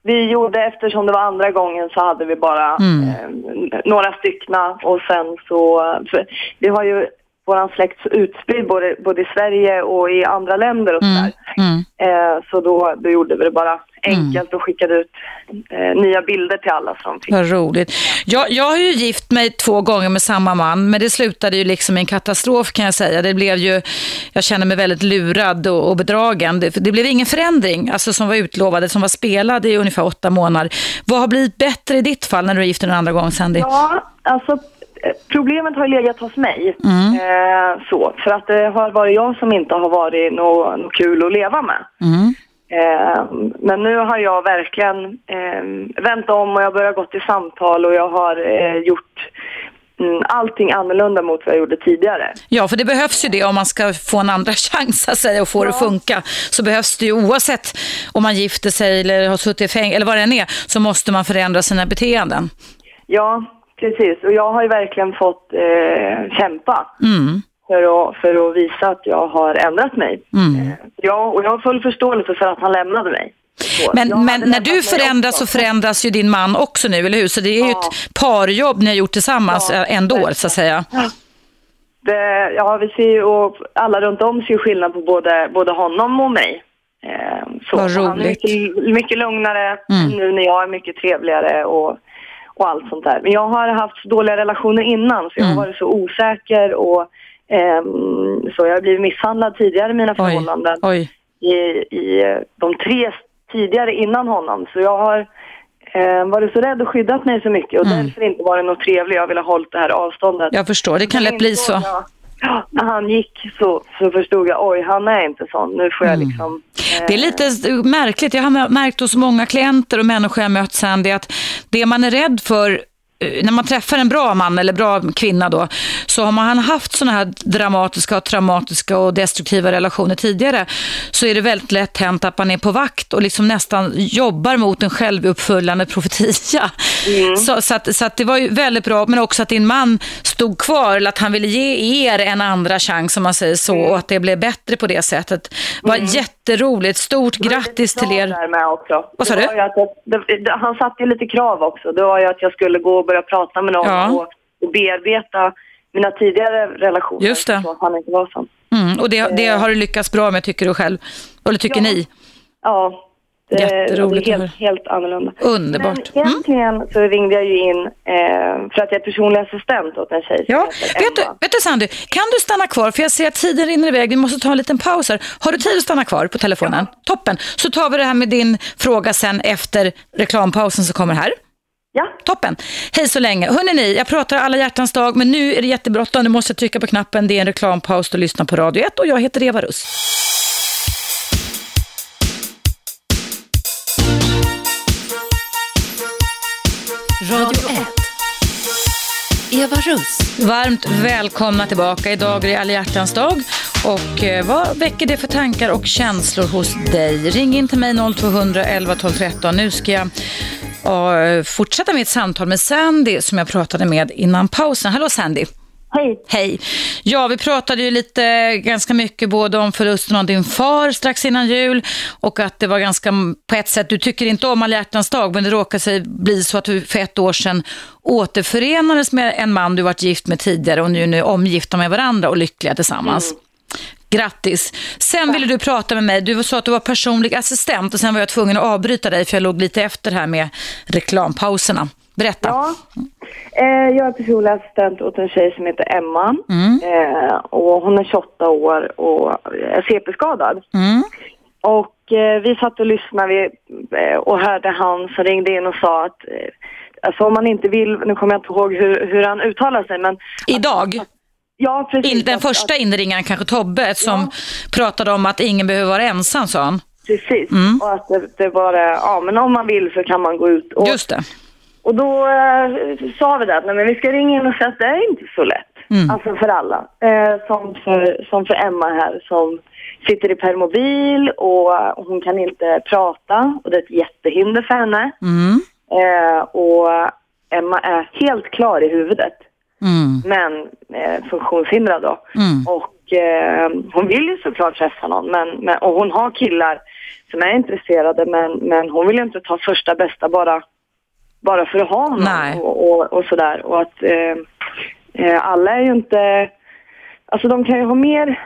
Vi gjorde, eftersom det var andra gången så hade vi bara
Mm.
eh, några styckna och sen så, vi har ju våran släkt så utspridd både, både i Sverige och i andra länder och sådär.
Mm.
Eh, så då, då gjorde vi det bara enkelt och skickade ut eh, nya bilder till alla som fick.
Vad roligt. Jag, jag har ju gift mig två gånger med samma man, men det slutade ju liksom i en katastrof kan jag säga. Det blev ju, jag känner mig väldigt lurad och, och bedragen. Det, det blev ingen förändring, alltså som var utlovade, som var spelad i ungefär åtta månader. Vad har blivit bättre i ditt fall när du är gift en andra gång, Sandy?
Ja, alltså problemet har legat hos mig.
Mm.
Eh, så, för att det har varit jag som inte har varit något nå kul att leva med.
Mm.
Eh, men nu har jag verkligen eh, vänt om och jag har börjat gått i samtal och jag har eh, gjort mm, allting annorlunda mot vad jag gjorde tidigare.
Ja, för det behövs ju det om man ska få en andra chans att säga och få det att funka. Så behövs det ju oavsett om man gifter sig eller har suttit i fängelse eller vad det än är, så måste man förändra sina beteenden.
Ja, precis. Och jag har ju verkligen fått eh, kämpa
Mm.
för att, för att visa att jag har ändrat mig.
Mm.
Eh, ja, och jag har full förståelse för att han lämnade mig. Så,
Men, men när du förändras så förändras ju din man också nu, eller hur? Så det är ju
Ja.
ett parjobb ni har gjort tillsammans
Ja,
ändå, så att säga.
Det, ja, vi ser ju, och alla runt om ser ju skillnad på både, både honom och mig. Eh, så.
Vad
Och Han är
roligt.
mycket, mycket lugnare
Mm.
nu när jag är mycket trevligare och, och allt sånt där. Men jag har haft dåliga relationer innan så jag har
Mm.
varit så osäker och ehm, så jag har blivit misshandlad tidigare i mina
Oj,
förhållanden.
oj.
I, I eh, de tre tidigare innan honom. Så jag har eh, varit så rädd och skyddat mig så mycket och
Mm.
därför inte varit något trevlig. Jag vill ha hållit det här avståndet.
Jag förstår, det kan lätt bli så.
Ja, ja, när han gick så, så förstod jag, oj han är inte sån. Nu får jag
Mm.
liksom... eh,
Det är lite märkligt, jag har märkt hos många klienter och människor jag mött Sandy, att det man är rädd för när man träffar en bra man eller bra kvinna då, så har man haft sådana här dramatiska och traumatiska och destruktiva relationer tidigare, så är det väldigt lätt hänt att man är på vakt och liksom nästan jobbar mot en självuppfyllande profetia. Så, så, att, så att det var ju väldigt bra, men också att din man stod kvar, eller att han ville ge er en andra chans, om man säger så, och att det blev bättre på det sättet. Det var jätteroligt. Stort grattis till er.
Där med också.
Vad sa
Det
du?
att det, det, han satte ju lite krav också. Det var ju att jag skulle gå och börja prata med någon
Ja.
och, och bearbeta mina tidigare relationer.
Just det.
Så att han inte var sån.
Mm, och det, det har du lyckats bra med, tycker du själv? Eller tycker
Ja.
ni?
Ja, Det,
Jätteroligt
det är helt, helt annorlunda.
Underbart.
Men
Mm.
egentligen så ringde jag ju in eh, för att jag är personlig assistent åt en tjej
Ja, vet du, vet du Sandy, kan du stanna kvar? För jag ser att tiden rinner iväg, vi måste ta en liten paus här. Har du tid att stanna kvar på telefonen? Toppen. Så tar vi det här med din fråga sen efter reklampausen som kommer här.
Ja.
Toppen. Hej så länge. Hörrni ni, jag pratar alla hjärtans dag, men nu är det jättebråttom. Nu måste jag trycka på knappen. Det är en reklampaus och lyssna på Radio 1 och jag heter Eva Russ.
Radio 1. Eva Russ.
Varmt välkomna tillbaka. Idag är det alla hjärtans dag. Och eh, vad väcker det för tankar och känslor hos dig? Ring in till mig 0200 11 12 13. Nu ska jag eh, fortsätta mitt samtal med Sandy som jag pratade med innan pausen. Hallå Sandy!
Hej!
Hej! Ja, vi pratade ju lite ganska mycket både om förlusten av din far strax innan jul och att det var ganska, på ett sätt, du tycker inte om alla hjärtans dag, men det råkade sig bli så att du för ett år sedan återförenades med en man du varit gift med tidigare och nu är ni omgifta med varandra och lyckliga tillsammans. Grattis! Sen ville du prata med mig, du sa att du var personlig assistent och sen var jag tvungen att avbryta dig för jag låg lite efter här med reklampauserna. Berätta.
Ja. Eh, jag är personlig assistent åt en tjej som heter Emma.
Mm.
Eh, och hon är 28 år och är CP-skadad.
Mm.
Och eh, vi satt och lyssnade vi, eh, och hörde han som ringde in och sa att eh, alltså om man inte vill, nu kommer jag inte ihåg hur, hur han uttalar sig men
Idag?
Ja precis.
In, den första inringaren, kanske Tobbe, som pratade om att ingen behöver vara ensam, sa han.
Precis,
Mm.
och att det, det var det, ja men om man vill så kan man gå ut. Och,
Just det.
och då eh, sa vi det att nej, men vi ska ringa in och säga att det är inte så lätt.
Mm.
Alltså för alla. Eh, som, för, som för Emma här som sitter i permobil och hon kan inte prata och det är ett jättehinder för henne.
Mm.
Eh, och Emma är helt klar i huvudet
Mm.
men eh, funktionshindrad då.
Mm.
Och eh, hon vill ju såklart träffa någon men, men, och hon har killar som är intresserade men, men hon vill ju inte ta första bästa bara, bara för att ha någon och, och, och sådär. Och att eh, eh, alla är ju inte, alltså de kan ju ha mer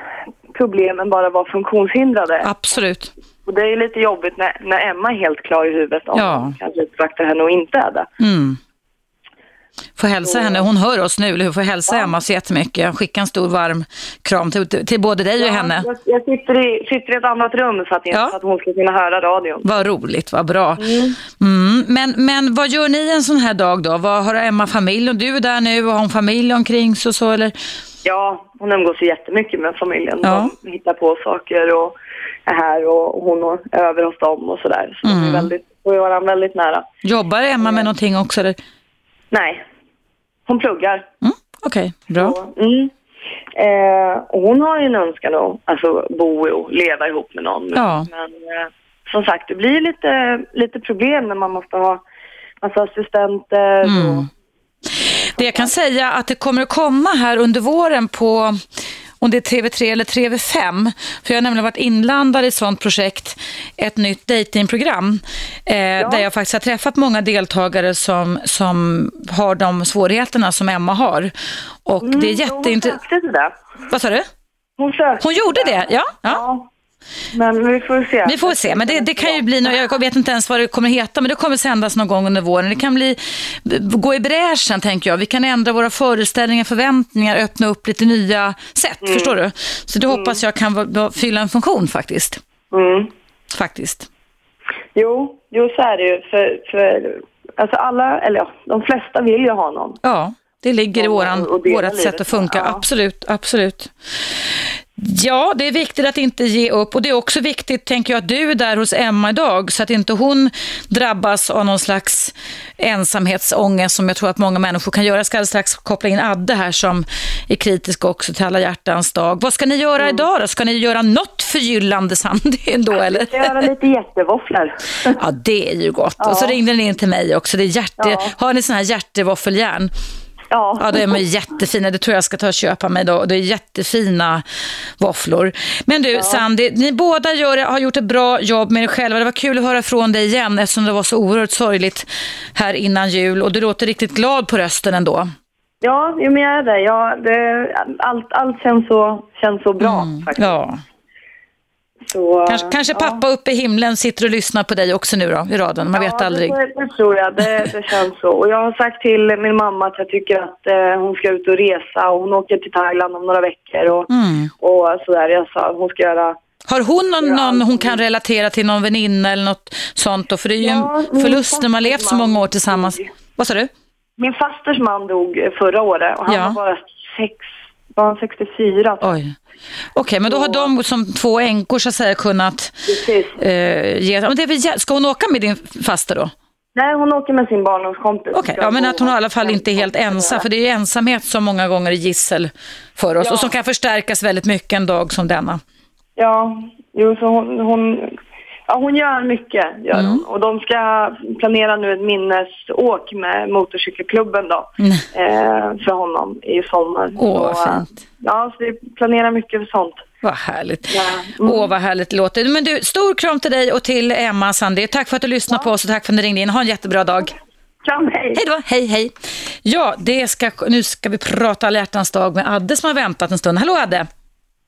problem än bara vara funktionshindrade.
Absolut.
Och det är ju lite jobbigt när, när Emma är helt klar i huvudet om
Ja.
man kanske betraktar henne och inte är det.
Mm. Får hälsa henne, hon hör oss nu, eller hur? Får hälsa Emma så jättemycket. Skicka en stor varm kram till, till, både dig och henne.
Jag, jag sitter, i, sitter i ett annat rum så att,
Ja.
att hon ska kunna höra radion.
Vad roligt, vad bra. Mm. Men, men vad gör ni en sån här dag då? Vad, har Emma familj och du är där nu har hon familj omkring sig och så eller?
Ja, hon umgås ju jättemycket med familjen.
Ja.
De hittar på saker och är här och hon är över hos dem och sådär. Så de
Mm.
är väldigt, och är varandra väldigt nära.
Jobbar Emma med någonting också eller?
Nej, hon pluggar.
Mm. Okej, bra.
Och, mm. eh, och hon har ju en önskan att alltså, bo och leva ihop med någon.
Ja.
Men eh, som sagt, det blir lite, lite problem när man måste ha massa assistenter och
Mm. Det jag kan säga att det kommer att komma här under våren på om det är TV3 eller TV5, för jag har nämligen varit inblandad i ett sånt projekt, ett nytt datingprogram, eh, där jag faktiskt har träffat många deltagare som, som har de svårigheterna som Emma har. Och det är
Mm,
jätteintressant. Vad sa du?
Hon
Hon gjorde det, ja. ja.
Ja. Men vi får se.
Vi får se, men det, det kan ju bli, jag vet inte ens vad det kommer heta, men det kommer sändas någon gång under våren. Det kan bli, gå i bräschen tänker jag. Vi kan ändra våra föreställningar, förväntningar, öppna upp lite nya sätt, förstår du? Så det hoppas jag kan fylla en funktion faktiskt.
Mm.
Faktiskt.
Jo, jo så är det ju. För, för alltså alla, eller ja, de flesta vill ju ha någon.
Ja, det ligger i våran, vårat sätt att funka.
ja.
Absolut, absolut. Ja, det är viktigt att inte ge upp och det är också viktigt, tänker jag, att du är där hos Emma idag så att inte hon drabbas av någon slags ensamhetsångest som jag tror att många människor kan göra. Jag ska alldeles strax koppla in Adde här som är kritisk också till alla hjärtans dag. Vad ska ni göra
Mm.
idag då? Ska ni göra något förgyllande Sandy ändå eller?
Jag ska göra lite jättevåfflor.
Ja, det är ju gott. Och så ringde ni in till mig också. Det är hjärte...
Ja.
Har ni sån här hjärtevåffeljärn?
Ja.
Ja, de är jättefina. Det tror jag ska ta och köpa mig då. Det är jättefina våfflor. Men du, Sandy, ni båda gör, har gjort ett bra jobb med er själva. Det var kul att höra från dig igen eftersom det var så oerhört sorgligt här innan jul. Och du låter riktigt glad på rösten ändå.
Ja, jo, men jag är det. Ja, det allt, allt känns, så, känns så bra faktiskt.
Ja,
Så,
Kanske, kanske
ja.
pappa uppe i himlen sitter och lyssnar på dig också nu då, i raden. Man vet
ja,
aldrig.
Det, det tror jag. Det, det känns så. Och jag har sagt till min mamma att jag tycker att eh, hon ska ut och resa. Och hon åker till Thailand om några veckor och,
Mm.
och sådär. Jag sa hon ska göra...
Har hon någon,
Ja,
någon hon kan relatera till, någon väninna eller något sånt då? För det är ju
Ja,
en förlust när man levt så många år tillsammans.
dog.
Vad sa du?
Min fasters man dog förra året och han
Ja.
var bara sex, var han 64.
Oj. Okej, men då har de som två änkor så att säga kunnat eh, ge... Men det är väl, ska hon åka med din faster då?
Nej, hon åker med sin barndomskompis.
Okej, ja, men att hon i alla fall inte är helt ensam. För det är ju ensamhet som många gånger är gissel för oss
Ja.
och som kan förstärkas väldigt mycket en dag som denna.
Ja, jo, så hon, hon, ja, hon gör mycket. Gör
Mm.
hon. Och de ska planera nu ett minnesåk med motorcykelklubben då, eh, för honom i sommar.
Mm. Åh, vad
eh,
fint.
Ja, så vi planerar mycket för sånt.
Vad härligt.
Ja. Mm.
Åh, vad härligt det låter. Men du, stor kram till dig och till Emma Sandé. Tack för att du lyssnade på oss och tack för att ni ringde in. Ha en jättebra dag.
Kram, hej!
Hej då, hej hej. Ja, det ska, nu ska vi prata alla hjärtans dag med Adde som har väntat en stund. Hallå Adde!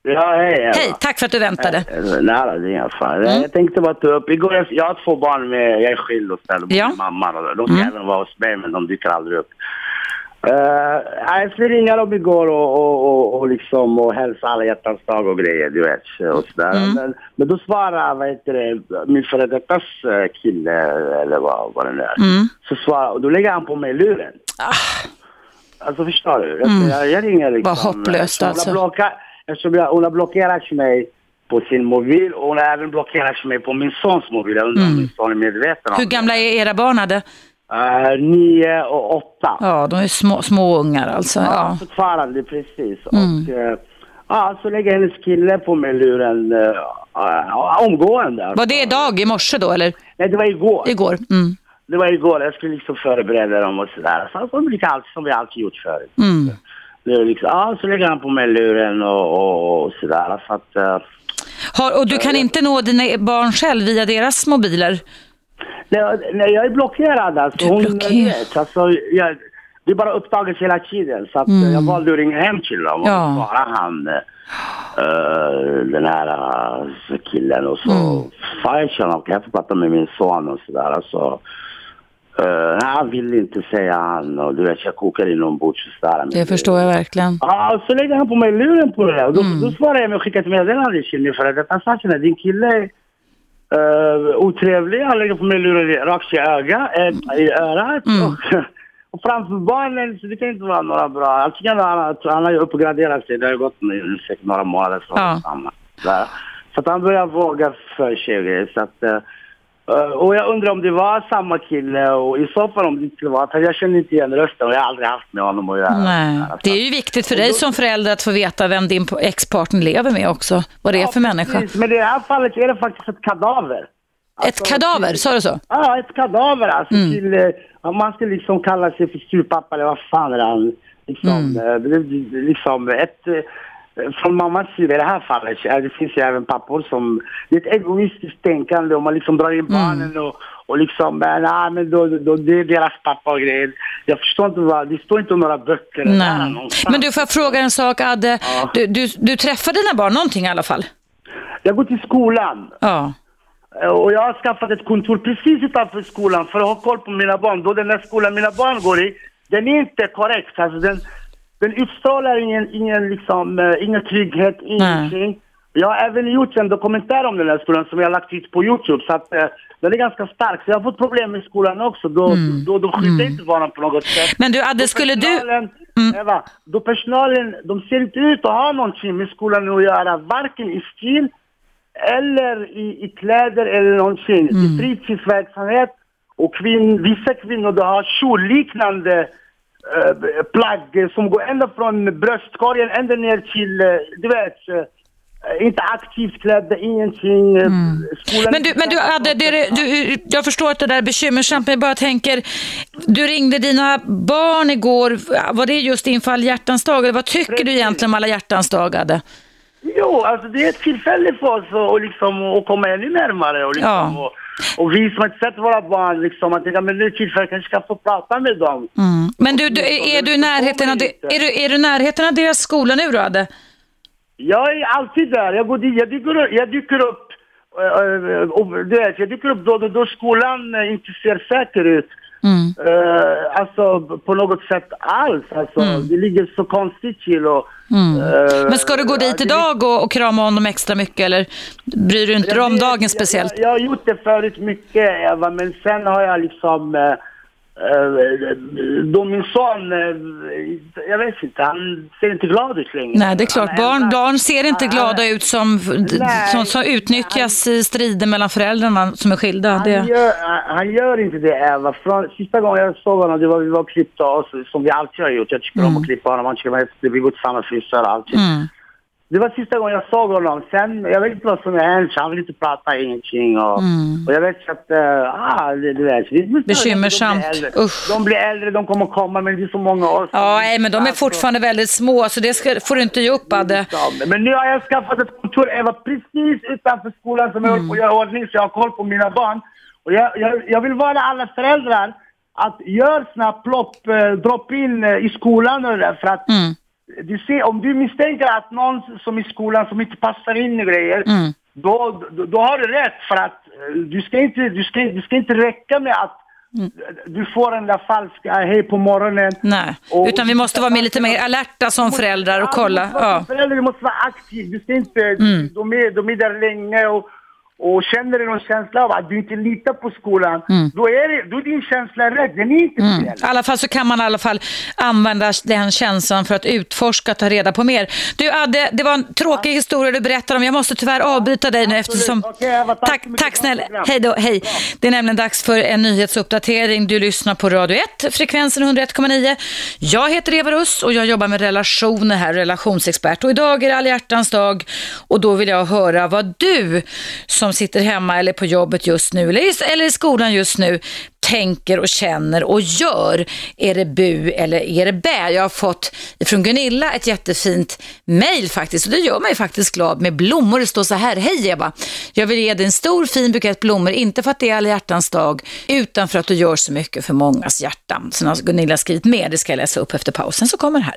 Ja, hej Eva.
Hej, tack för att du väntade.
Eh, Nej, det är inga fara.
Mm.
Jag tänkte bara ta upp, igår, jag- har två barn med, jag är skild och ställer
Ja.
med mamma. Och de ska
Mm.
även vara hos mig, men de dyker aldrig upp. Uh, jag skulle ringa dem igår och, och, och, och, liksom, och hälsa alla hjärtans dag och grejer, du vet. Och sådär.
Mm.
Men, men då svarar, vad heter det, min före dettas eh, kille, eller vad, vad det nu är.
Mm.
Så svarar, och då lägger han på mig luren. Alltså förstår du? Jag,
Mm.
jag, jag ringer liksom.
Vad hopplöst alltså.
Blockat, eftersom jag, hon har blockerat mig på sin mobil och hon har även blockerat mig på min sons mobil. Jag undrar om
Mm.
min son är medveten om
Hur gamla är era barn Adde?
Uh, nio och åtta.
Ja, de är små, små ungar alltså.
Ja,
Ja.
fortfarande precis.
Mm.
Och, eh, ja, så lägger hennes kille på mig luren uh, uh, omgående.
Var det idag, i morse då eller?
Nej, det var igår.
Igår? Mm.
Det var igår. Jag skulle liksom förbereda dem och sådär. Så som, lika allt, som vi alltid gjort förut.
Mm.
Är liksom, ja, så lägger han på mig luren och, och, och sådär. Så att, eh,
Har, och du kan inte nå dina barn själv via deras mobiler?
nej, nej, jag är blockerad alltså.
Du är blockerad.
vet, alltså, jag, det är bara upptaget hela tiden. Så att,
Mm.
eh, jag valde att ringa hem till dem och
Ja.
då svarade han, eh, den här uh, killen och så.
Mm.
Fan, jag känner, kan jag få prata med min son och sådär. Alltså, eh, nej, han vill inte säga han och du vet, jag kokar inombords och sådär.
Det förstår jag verkligen.
Ja, så lägger han på mig luren på det där. Då,
Mm.
då svarar jag med att skicka ett meddelande till min före detta samkönad. Din kille är uh, otrevlig. Han lägger på mig luren rakt i ögat, äh, i örat.
Mm.
Och, och framför barnen, så det kan inte vara några bra. Antingen har han, han har ju uppgraderat sig. Det har ju gått nu, några månader från
Ja.
Så att han börjar våga för sig. Så att, eh, eh, och jag undrar om det var samma kille och i så fall om det inte var, för jag känner inte igen rösten och jag har aldrig haft med honom att göra.
Nej. Det är ju viktigt för dig som förälder att få veta vem din ex-partner lever med också. Vad det är för människa.
Precis, Men i det här fallet är det faktiskt ett kadaver.
Ett kadaver, sa du så?
Ja, ett kadaver alltså.
Mm.
Till, eh, ja, man ska liksom kalla sig för styrpappa eller vad fan är han? Liksom,
Mm.
eh, det- det- liksom ett... Från mammas sida i det här fallet, det finns ju även pappor som... Det är ett egoistiskt tänkande och man liksom drar
Mm.
in barnen och, och liksom... Nej, men då, då, det är deras pappa och grejer. Jag förstår inte vad... Det står inte om några böcker eller där
Nej.
någonstans.
Men du, får jag fråga en sak, Adde?
Ja.
Du, du, du träffar dina barn någonting i alla fall?
Jag går till skolan.
Ja.
Och jag har skaffat ett kontor precis utanför skolan för att ha koll på mina barn. Då den där skolan mina barn går i, den är inte korrekt. Alltså den, den utstrålar ingen, ingen, liksom, eh, ingen trygghet, ingenting. Jag har även gjort en dokumentär om den här skolan som jag har lagt ut på Youtube. Så att, eh, den är ganska stark. Så jag har fått problem med skolan också. Då, då, de skyddar inte barnen på något sätt.
Men du, Adde,
Då
skulle du...
personalen, Eva, då personalen, de ser inte ut att ha någonting med skolan att göra. Varken i stil eller i, i kläder eller någonting.
Mm.
Är fritidsverksamhet och kvin, vissa kvinnor de har kjolliknande eh, plagg som går ända från bröstkorgen ända ner till, eh, du vet, eh, inte aktivt klädda, ingenting. skolan-
Mm. Men du, men du, Adde, det, du, jag förstår att det där är bekymmersamt, men jag bara tänker, du ringde dina barn igår, var det just inför alla hjärtans dag? Eller vad tycker du
Precis.
egentligen om alla hjärtans dag, Adde?
Jo, alltså det är ett tillfälle för oss att, och liksom, att komma ännu närmare och, liksom,
Ja.
och, och vi som inte sett våra barn liksom, att tänka, men nu är det tillfälle, kanske ska få prata med dem.
Mm. Men du, du, är, du närheten av, är, du, är du närheten av deras skola nu då, Adde?
Jag är alltid där. Jag, går dit, jag, dyker, upp- jag dyker upp eh, och du vet, jag dyker upp då, då, då skolan eh, inte ser säker ut.
Mm.
Eh, alltså på något sätt alls. Alltså, Det ligger så konstigt till. Och,
Mm.
eh,
Men ska du gå dit idag och, och krama honom extra mycket eller bryr du inte dig
Jag
om dagen
jag-
speciellt?
Jag, jag har gjort det förut mycket Eva, men sen har jag liksom... Eh, då min son, eh, jag vet inte, han ser inte glad ut längre.
Nej, det är klart.
Han
Barn, barn ser inte glada ut som,
Nej.
som, som utnyttjas i strider mellan föräldrarna som är skilda.
Han,
Det,
gör, han gör inte det Eva. Från, sista gången jag såg honom, det var vi var och klippte oss, som vi alltid har gjort. Jag tycker om att klippa honom, han tycker om att vi går till samma frisör alltid.
mm.
Det var sista gången jag såg honom. Sen, jag vet inte vad som har hänt. Han vill inte prata ingenting. Och,
Mm.
och jag vet att, uh, ah, det, du vet. det är-
Bekymmersamt.
De blir.
Usch.
de blir äldre, de kommer komma, men det är så många år.
Ja, nej, men de är
Alltså,
fortfarande väldigt små, så det ska, får du inte ge upp, Adde.
Men nu har jag skaffat ett kontor, Eva, precis utanför skolan som jag håller på göra ordning, så jag har koll på mina barn. Och jag, jag, jag vill vara alla föräldrar att gör såna plopp, eh, drop in eh, i skolan och det där, för att
Mm.
Du ser, om du misstänker att någon som i skolan som inte passar in i grejer,
Mm.
då, då, då har du rätt för att eh, du ska inte, du ska, det ska inte räcka med att
Mm.
du får den där falska hej på morgonen.
Nej,
Och-
utan vi måste vara med lite mer alerta som föräldrar och kolla.
Ja, du förälder, du måste vara aktiv. Du ska inte,
Mm.
de, är, de är där länge och, och känner du någon känsla av att du inte litar på skolan, då, är det, då är din känsla rätt. Den är inte fel.
Mm. I alla fall så kan man i alla fall använda den känslan för att utforska och ta reda på mer. Du Adde, det var en tråkig historia du berättade om. Jag måste tyvärr avbryta dig nu eftersom...
Okej, Eva, tack
tack, tack snälla. Hej då, hej. Det är nämligen dags för en nyhetsuppdatering. Du lyssnar på Radio 1, frekvensen 101,9. Jag heter Eva Russ och jag jobbar med relationer här, relationsexpert. Och idag är det alla hjärtans dag och då vill jag höra vad du som som sitter hemma eller på jobbet just nu eller i, eller i skolan just nu tänker och känner och gör. Är det bu eller är det bä? Jag har fått från Gunilla ett jättefint mejl faktiskt och det gör mig faktiskt glad med blommor. Det står så här, hej Eva, jag vill ge dig en stor fin bukett blommor, inte för att det är alla hjärtans dag, utan för att du gör så mycket för mångas hjärtan. Sen har Gunilla skrivit med, det ska jag läsa upp efter pausen, så kommer det här.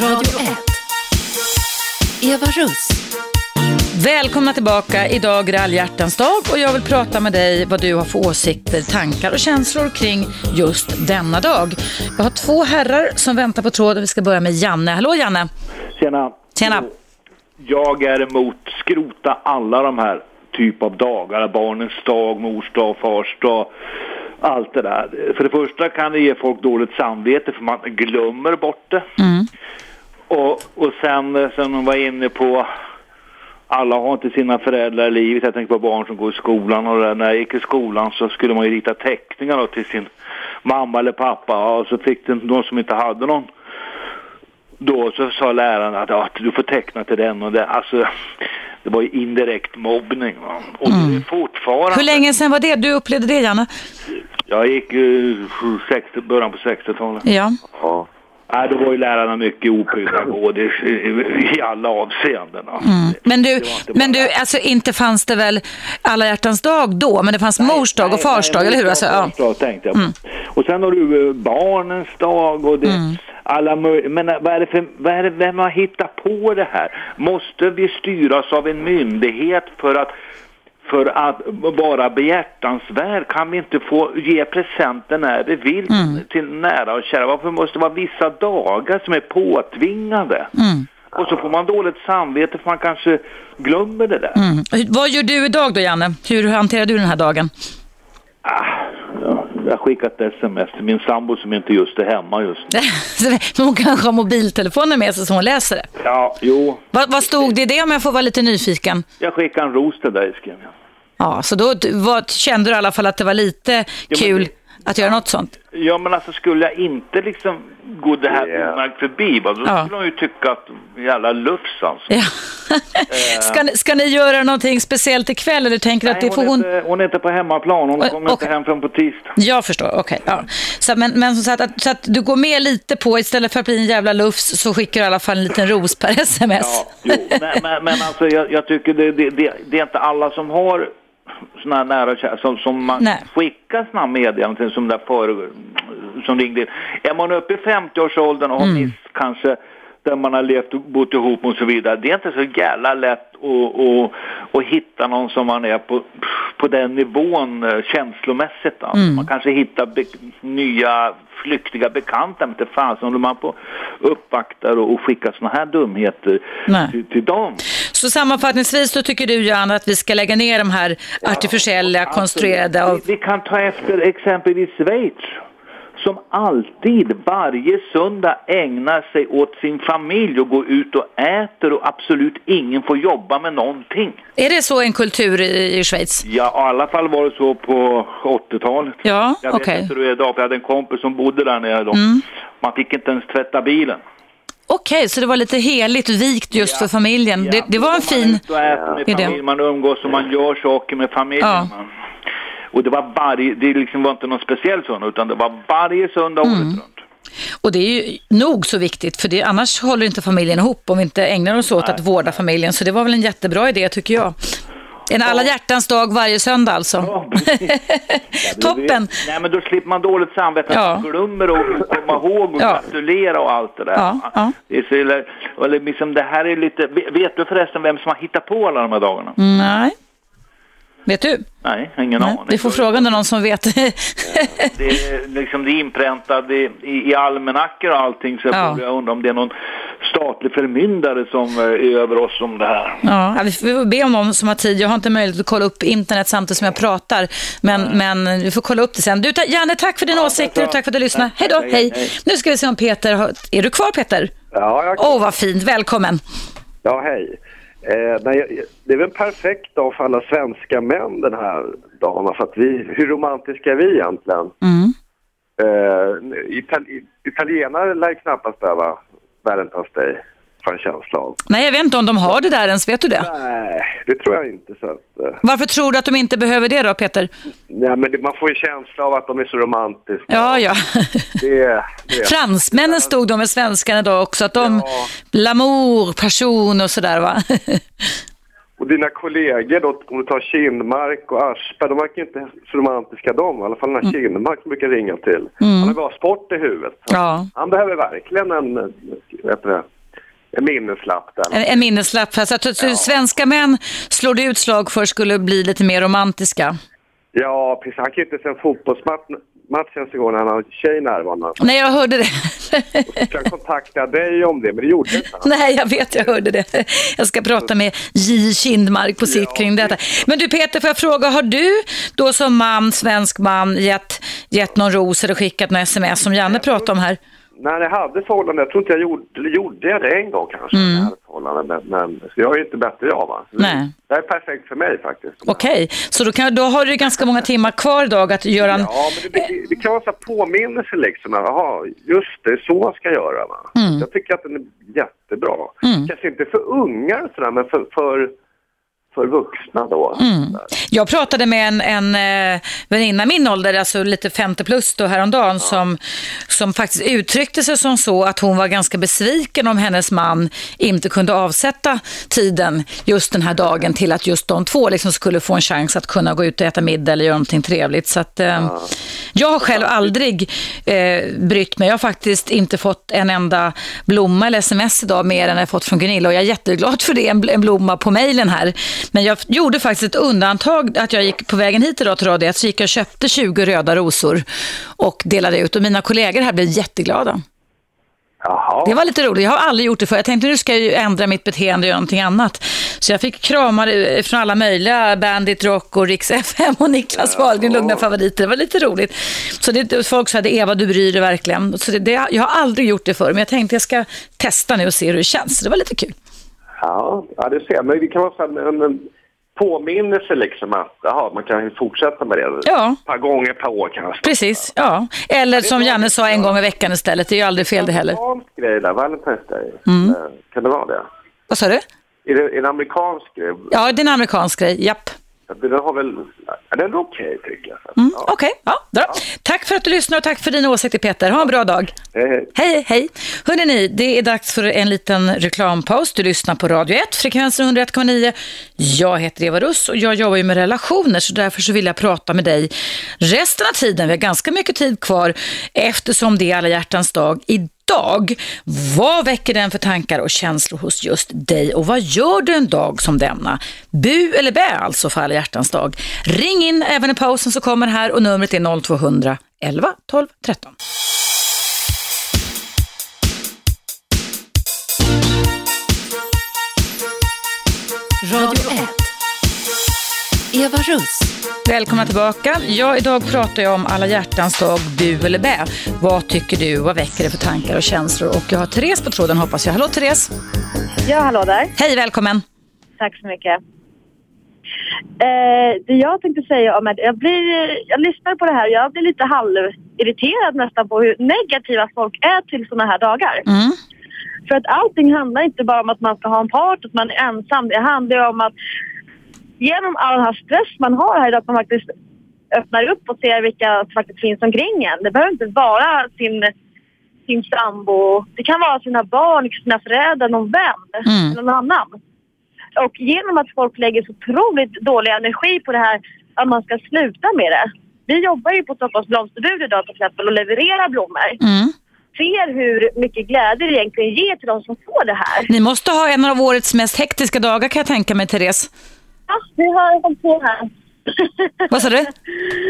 Radio 1. Eva Russ.
Välkomna tillbaka. Idag är det alla hjärtans dag och jag vill prata med dig vad du har för åsikter, tankar och känslor kring just denna dag. Jag har två herrar som väntar på tråden. Vi ska börja med Janne. Hallå Janne!
Tjena.
Tjena!
Jag är emot skrota alla de här typ av dagar. Barnens dag, mors dag, fars dag. Allt det där. För det första kan det ge folk dåligt samvete för man glömmer bort det.
Mm.
Och, och sen eh, som de var inne på, alla har inte sina föräldrar i livet. Jag tänker på barn som går i skolan och där. när jag gick i skolan så skulle man ju rita teckningar då till sin mamma eller pappa och så fick det de som inte hade någon då så sa läraren att ja, du får teckna till den och det. Alltså, det var ju indirekt mobbning. Va? Och det är fortfarande...
Hur länge sedan var det du upplevde det Janne?
Jag gick uh, 60, början på 60-talet.
Ja.
Ja. Nej, då var ju lärarna mycket opedagogiska i, i alla avseenden. va.
Mm. Men du, men du, alltså inte fanns det väl alla hjärtans dag då, men det fanns mors dag och fars dag, eller hur? Alltså, ja.
Dag tänkte jag på. Och sen har du eh, barnens dag och det,
Mm.
alla Men eh, vad är det för, vad är det, vem har hittat på det här? Måste vi styras av en myndighet för att för att vara behjärtansvärd kan vi inte få ge presenter när vi vill
Mm.
till nära och kära. Varför måste det vara vissa dagar som är påtvingade?
Mm.
Och så får man dåligt samvete för man kanske glömmer det där.
Mm. Vad gör du idag då Janne? Hur hanterar du den här dagen?
Ah, ja, jag har skickat sms till min sambo som inte just är hemma just nu.
Men hon kanske har mobiltelefonen med sig så hon läser det.
Ja, jo.
Vad, vad stod det i det om jag får vara lite nyfiken?
Jag skickade en ros till dig skrev jag.
Ja, så då vad, kände du i alla fall att det var lite
men
kul att göra något sånt?
Ja men alltså skulle jag inte liksom gå det här omärkt förbi va, då
Ja.
skulle de ju tycka att jävla lufs alltså.
Ja. ska, ni, ska ni göra någonting speciellt ikväll eller tänker du att
Nej,
det får
hon, är inte, hon är inte på hemmaplan, hon kommer
och-
inte hem förrän på tisdag.
Jag förstår, okej. ja. så, men men så, att, så att du går med lite på, istället för att bli en jävla lufs så skickar du i alla fall en liten ros per sms.
Jo, men, men, men alltså jag, jag tycker det, det, det, det är inte alla som har här nära kära som, som man
Nej.
skickar här meddelanden som där för, som ringde in. Är man uppe i 50-årsåldern och har
Mm.
miss, kanske där man har levt och bott ihop och så vidare. Det är inte så jävla lätt att, att, att hitta någon som man är på, på den nivån eh, känslomässigt. Alltså.
Mm.
Man kanske hittar be, nya flyktiga bekanta, men inte fan håller man på uppvaktar och, och skickar såna här dumheter till, till dem.
Så sammanfattningsvis då tycker du Jan att vi ska lägga ner de här artificiella, konstruerade av...
Vi, vi kan ta efter exempelvis Schweiz som alltid varje söndag ägnar sig åt sin familj och går ut och äter och absolut ingen får jobba med någonting.
Är det så en kultur i, i Schweiz?
Ja, i alla fall var det så på 80-talet.
Ja,
Jag vet
okej.
inte hur det är idag, för jag hade en kompis som bodde där nere då.
Mm.
Man fick inte ens tvätta bilen.
Okej, så det var lite heligt vikt just för familjen. Det, det var en fin idé.
man umgås och man gör saker med familjen.
Ja.
Och det var varje, det liksom var inte någon speciell söndag, utan det var varje söndag
Mm.
året runt.
Och det är ju nog så viktigt, för det, annars håller inte familjen ihop om vi inte ägnar oss åt att vårda familjen. Så det var väl en jättebra idé tycker jag. En alla hjärtans dag varje söndag alltså. Toppen!
Nej men då slipper man dåligt samvete,
Ja.
man glömmer att komma ihåg och
Ja.
gratulera och allt det där.
Ja, ja.
Det, är så, eller, eller liksom, det här är lite, vet du förresten vem som har hittat på alla de här dagarna?
Nej. Vet du?
Nej, ingen
Nej,
aning.
vi får fråga någon som vet.
Det är, liksom, det är inpräntat i, i, i almanackor och allting så jag
Ja.
jag undrar om det är någon statlig förmyndare som eh, är över oss om det här.
Ja, vi får be om någon som har tid. Jag har inte möjlighet att kolla upp internet samtidigt som jag pratar. Men, men vi får kolla upp det sen. Du, Janne, tack för dina åsikter och tack för att du lyssnade. Hej då,
hej,
hej.
hej.
Nu ska vi se om Peter har... Är du kvar Peter?
Ja, jag...
Åh, vad fint. Välkommen.
ja hej. Eh, nej, det är väl en perfekt dag för alla svenska män den här dagen. För att vi, hur romantiska är vi egentligen?
Mm.
Eh, Itali italienare lär knappast behöva Valentine's Day, för en känsla av.
Nej, jag vet inte om de har det där ens. Vet du det?
Nej, det tror jag inte. Så att, eh,
Varför tror du att de inte behöver det då, Peter?
nej, men det, man får ju känsla av att de är så romantiska.
Ja, ja.
Det, det.
Fransmännen stod de med svenskarna idag också. Att de... L'amour, passion och sådär va?
Och dina kollegor då, om du tar Kindmark och Aschberg, de verkar inte så romantiska de. I alla fall den här Kindmark som brukar ringa till.
Mm.
Han har bara sport i huvudet.
Ja.
Han behöver verkligen en, vet du, en minneslapp där.
En, en minneslapp. här. Så att så svenska män slår det utslag för skulle bli lite mer romantiska.
Ja, precis. Han kan ju inte se en fotbollsmatch match ens en gång när han har tjej närvarande.
Nej, jag hörde det.
Jag kan kontakta dig om det, men det gjorde inte han.
Nej, jag vet, jag hörde det. Jag ska prata med J. Kindmark på sitt kring detta. Men du Peter, får jag fråga, har du då som man, svensk man, gett, gett någon ros eller skickat någon sms som Janne pratade om här?
När jag hade förhållande, jag tror inte jag gjorde, gjorde jag det en gång kanske,
Mm.
när jag hade förhållande, men, så jag är ju inte bättre jag va. Så
Nej.
Det är perfekt för mig faktiskt.
Okej, så då, kan, då har du ganska många timmar kvar idag att göra en...
Ja, men det, det, det kan vara så påminnelse liksom. Jaha, just det, så ska göra va.
Mm.
Jag tycker att den är jättebra.
Mm.
Kanske inte för ungar och sådär, men för, för, för vuxna då.
Mm. Jag pratade med en, en eh, väninna min ålder, alltså lite 50 plus då häromdagen, som, som faktiskt uttryckte sig som så att hon var ganska besviken om hennes man inte kunde avsätta tiden just den här dagen till att just de två liksom skulle få en chans att kunna gå ut och äta middag eller göra någonting trevligt. Så att, eh, Jag har själv aldrig eh, brytt mig. Jag har faktiskt inte fått en enda blomma eller sms idag mer än jag fått från Gunilla och jag är jätteglad för det, en, en blomma på mejlen här. Men jag gjorde faktiskt ett undantag att jag gick på vägen hit idag till Radio 1 så gick jag och köpte 20 röda rosor och delade ut och mina kollegor här blev jätteglada.
Jaha.
Det var lite roligt. Jag har aldrig gjort det för Jag tänkte nu ska jag ju ändra mitt beteende och göra någonting annat. Så jag fick kramar från alla möjliga, Bandit Rock och Rix FM och Niklas Wahlgren, Lugna favoriter. Det var lite roligt. Så det, folk sa Eva, du bryr dig verkligen. Så det, det, jag har aldrig gjort det förr, men jag tänkte jag ska testa nu och se hur det känns. Det var lite kul.
Ja, ja det ser jag. Men det kan vara här, en, en påminnelse liksom att jaha, man kan fortsätta med det.
Ja.
Ett par gånger per år kanske.
Precis, ja. Eller som Janne sa en gång i veckan istället. Det är ju aldrig fel det heller.
amerikansk grej där, Valentine's Day.
Mm.
Eh, Kan det vara det?
Vad sa du?
Är det en amerikansk grej?
Ja, det är en amerikansk grej. Japp.
Den har väl... Är den okej tycker jag?
Mm, Okej, ja, bra. Tack för att du lyssnar och tack för dina åsikter Peter. Ha en bra dag.
Hej, hej.
Hej, hej. Hörrni, ni, det är dags för en liten reklampaus. Du lyssnar på Radio 1, frekvensen 101,9. Jag heter Eva Russ och jag jobbar ju med relationer så därför så vill jag prata med dig resten av tiden. Vi har ganska mycket tid kvar eftersom det är alla hjärtans dag idag dag. Vad väcker den för tankar och känslor hos just dig och vad gör du en dag som denna? Bu eller bä alltså för alla hjärtans dag. Ring in även i pausen så kommer här och numret är 0200 11 12 13.
Radio 1. Eva Russ.
Välkomna tillbaka. Ja, idag pratar jag om alla hjärtans dag, bu eller bä. Vad tycker du? Vad väcker det för tankar och känslor? Och jag har Therese på tråden hoppas jag. Hallå Therese!
Ja, hallå där.
Hej, välkommen!
Tack så mycket. Eh, det jag tänkte säga om att jag, blir, jag lyssnar på det här och jag blir lite halvirriterad nästan på hur negativa folk är till sådana här dagar.
Mm.
För att allting handlar inte bara om att man ska ha en part, att man är ensam. Det handlar om att genom all den här stress man har här idag, att man faktiskt öppnar upp och ser vilka som faktiskt finns omkring en. Det behöver inte vara sin, sin sambo. Det kan vara sina barn, sina föräldrar, någon vän
Mm.
eller någon annan. Och genom att folk lägger så otroligt dålig energi på det här att man ska sluta med det. Vi jobbar ju på Stockholms blomsterbud idag till exempel och levererar blommor.
Mm.
Ser hur mycket glädje det egentligen ger till de som får det här.
Ni måste ha en av årets mest hektiska dagar kan jag tänka mig, Therese.
Ja, vi har hållit på här.
Vad sa du?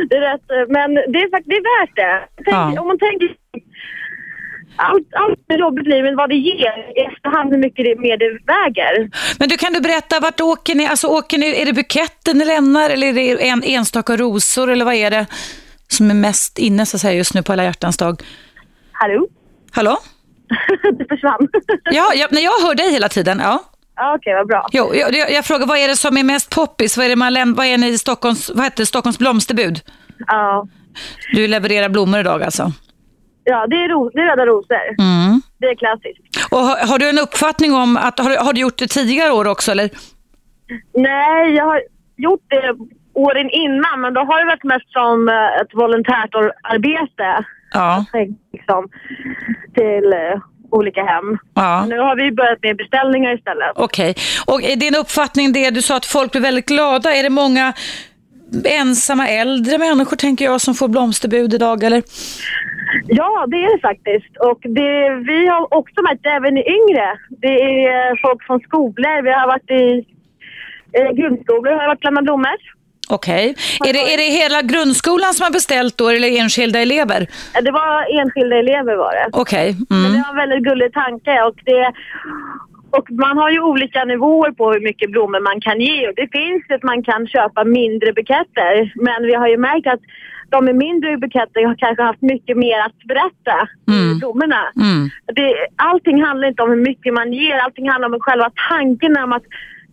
Det är rätt, men det är faktiskt det är värt det. Tänk,
Ja.
Om man tänker allt, allt är jobbigt i livet, vad det ger i efterhand, hur mycket det, mer det väger.
Men du, kan du berätta, vart åker ni? Alltså, åker ni är det buketten ni lämnar eller är det en enstaka rosor eller vad är det som är mest inne så att säga just nu på alla hjärtans dag?
Hallå?
Hallå?
det försvann.
Ja, jag, nej, jag hör dig hela tiden. Ja.
Ja, Okej, vad bra.
Jo, jag, jag, frågar, vad är det som är mest poppis? Vad är, det man läm- vad är ni i Stockholms, vad heter det, Stockholms blomsterbud?
Ja,
Du levererar blommor idag alltså?
ja det, är ro, det är röda rosor.
Mm.
Det är klassiskt.
Och har, har du en uppfattning om att, har, du- har du gjort det tidigare år också eller?
Nej, jag har gjort det åren innan, men då har det varit mest som eh, ett volontärt arbete.
Ja.
Liksom, till eh, olika hem.
Ja.
Nu har vi börjat med beställningar istället.
Okej. Och är din uppfattning det, du sa att folk blir väldigt glada, är det många ensamma äldre människor tänker jag som får blomsterbud idag eller?
Ja, det är det faktiskt. Och det, vi har också märkt även i yngre. Det är folk från skolor. Vi har varit i eh, grundskolor, har varit blommor.
Okej. Är, det, är det hela grundskolan som har beställt då eller enskilda elever?
Det var enskilda elever var det.
Okej.
Men det
Mm.
var en väldigt gullig tanke och det och man har ju olika nivåer på hur mycket blommor man kan ge. Och det finns att man kan köpa mindre buketter. Men vi har ju märkt att de med mindre buketter har kanske haft mycket mer att berätta i blommorna.
Mm.
Det, allting handlar inte om hur mycket man ger, allting handlar om själva tanken om att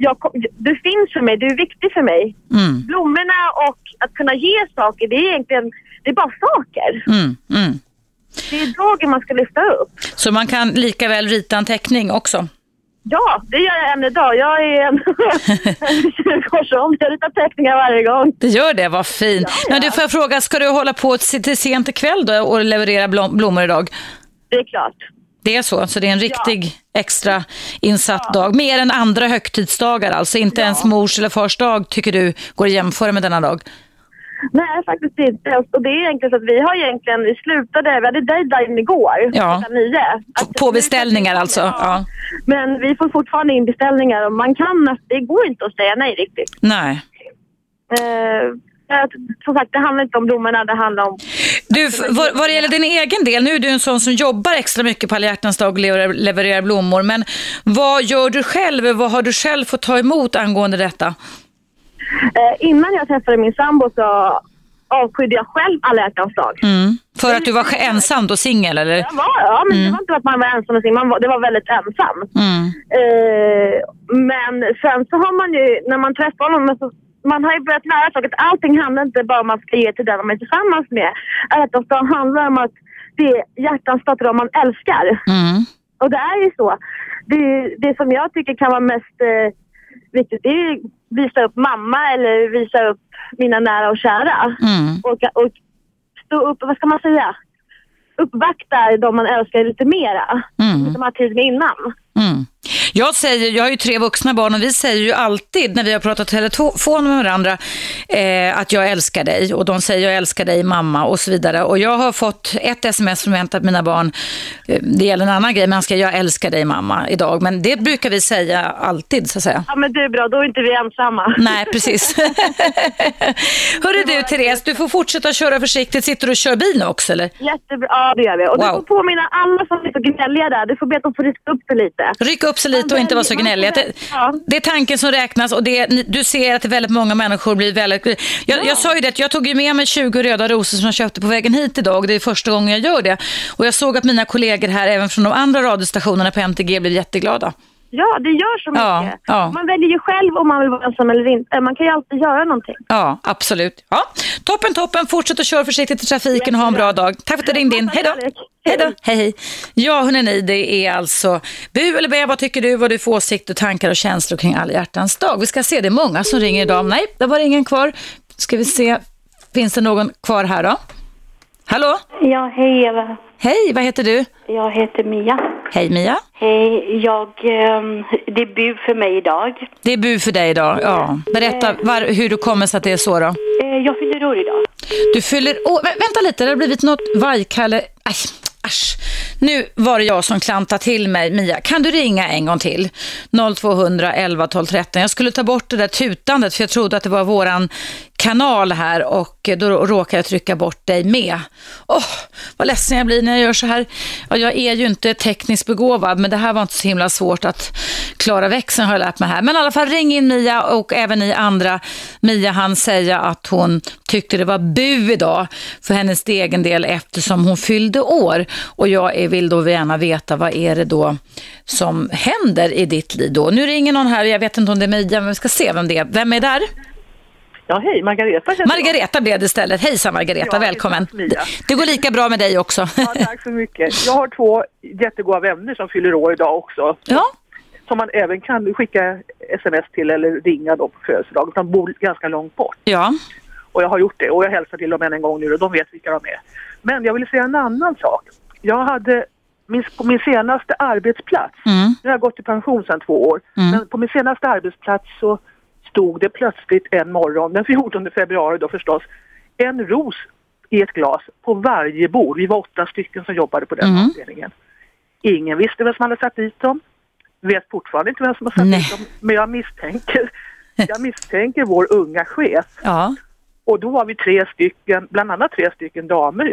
jag, du finns för mig, du är viktig för mig.
Mm.
Blommorna och att kunna ge saker, det är egentligen det är bara saker.
Mm. Mm.
Det är dagen man ska lyfta upp.
Så man kan lika väl rita en teckning också?
Ja, det gör jag än idag. Jag är en 20-årsåld. Jag ritar teckningar varje gång.
Det gör det, vad fint. Men du, får jag fråga, ska du hålla på till sent ikväll då och leverera blom, blommor idag?
Det är klart.
Det är så, så det är en riktig extra insatt dag. Mer än andra högtidsdagar alltså. Inte ens mors eller fars dag tycker du går att jämföra med denna dag.
Nej, faktiskt inte. Och det är egentligen så att vi har egentligen, vi slutade, vi hade deadline igår,
Ja.
klockan nio.
På beställningar alltså? Ja.
Men vi får fortfarande in beställningar och man kan, det går inte att säga nej riktigt.
Nej.
Att- som sagt, det handlar inte om blommorna, det handlar om...
Du, vad, vad det gäller din egen del, nu är du en sån som jobbar extra mycket på alla hjärtans dag och levererar, blommor. Men vad gör du själv? Vad har du själv fått ta emot angående detta?
Eh, innan jag träffade min sambo så avskydde jag själv alla hjärtans dag.
Mm. För att du var ensam då, singel eller?
Jag var, ja, men det
Mm.
var inte att man var ensam och sin, man var, det var väldigt ensam.
Mm.
Eh, men sen så har man ju, när man träffar honom, så, man har ju börjat lära sig att allting handlar inte bara om att man ska ge till den man är tillsammans med. Att det handlar om att det är hjärtans dem man älskar.
Mm.
Och det är ju så. Det, det som jag tycker kan vara mest eh, viktigt det är att visa upp mamma eller visa upp mina nära och kära.
Mm.
Och, och stå upp, vad ska man säga? Uppvakta de man älskar lite mera.
Mm.
De har tid med innan.
Mm. Jag säger, jag har ju tre vuxna barn och vi säger ju alltid när vi har pratat telefon med varandra eh, att jag älskar dig och de säger jag älskar dig mamma och så vidare. Och jag har fått ett sms från ett av mina barn, eh, det gäller en annan grej, men han ska jag älskar dig mamma idag. Men det brukar vi säga alltid så att säga.
Ja men det är bra, då är inte vi ensamma.
Nej, precis. Hörru du Therese, du får fortsätta köra försiktigt. Sitter du och kör bil nu också eller?
Jättebra, ja det gör vi. Och
Wow.
du får påminna alla som är så gnälliga där, du får be att de får rycka upp sig lite.
Rycka upp sig lite och inte vara så gnällig. Det, det är tanken som räknas och det, du ser att väldigt många människor blir väldigt... Jag, jag sa ju det, jag tog ju med mig 20 röda rosor som jag köpte på vägen hit idag. Det är första gången jag gör det. Och jag såg att mina kollegor här, även från de andra radiostationerna på MTG, blev jätteglada.
Ja, det gör så mycket.
Ja, ja.
Man väljer ju själv om man vill vara ensam eller inte. Man kan ju alltid göra någonting.
Ja, absolut. Ja. Toppen, toppen. Fortsätt att köra försiktigt i trafiken och ha en bra dag. Tack för att du ringde in. Hej då. Hej då. Hej, hej. Ja, hörni, det är alltså bu eller bä. Vad tycker du? Vad du får åsikter, tankar och känslor kring alla hjärtans dag? Vi ska se, det är många som ringer idag. Nej, det var ingen kvar. Ska vi se. Finns det någon kvar här då? Hallå?
Ja, hej Eva.
Hej, vad heter du?
Jag heter Mia.
Hej Mia.
Hej, jag, ehm, det är bu för mig idag.
Det är bu för dig idag. Ja. Berätta var, hur det kommer sig att det är så då.
Eh, Jag fyller år idag.
Du fyller år. Vä- Vänta lite, det har blivit något vajkalle. Aj, asch. Nu var det jag som klantade till mig. Mia, kan du ringa en gång till? 0200 11 12 13. Jag skulle ta bort det där tutandet för jag trodde att det var våran kanal här och då råkar jag trycka bort dig med. Åh, vad ledsen jag blir när jag gör så här. Ja, jag är ju inte tekniskt begåvad men det här var inte så himla svårt att klara växeln har jag lärt mig här. Men i alla fall ring in Mia och även ni andra. Mia han säga att hon tyckte det var bu idag för hennes egen del eftersom hon fyllde år. Och jag vill då gärna veta vad är det då som händer i ditt liv då. Nu ringer någon här, jag vet inte om det är Mia, men vi ska se vem det är. Vem är där?
Ja, hej, Margareta
Margareta blev det istället. Hejsan Margareta,
Ja,
välkommen. Det går lika bra med dig också.
Ja, tack så mycket. Jag har två jättegoda vänner som fyller år idag också.
Ja.
Som man även kan skicka sms till eller ringa då på födelsedagen. De bor ganska långt bort.
Ja.
Och jag har gjort det och jag hälsar till dem än en gång nu och de vet vilka de är. Men jag vill säga en annan sak. Jag hade min, på min senaste arbetsplats,
Mm.
nu har jag gått i pension sedan två år,
Mm.
men på min senaste arbetsplats så stod det plötsligt en morgon, den 14 februari då förstås, en ros i ett glas på varje bord. Vi var åtta stycken som jobbade på den
Mm.
avdelningen. Ingen visste vem som hade satt dit dem. Vet fortfarande inte vem som har satt
Nej.
dit dem, men jag misstänker, jag misstänker vår unga chef.
Ja.
Och då var vi tre stycken, bland annat tre stycken damer.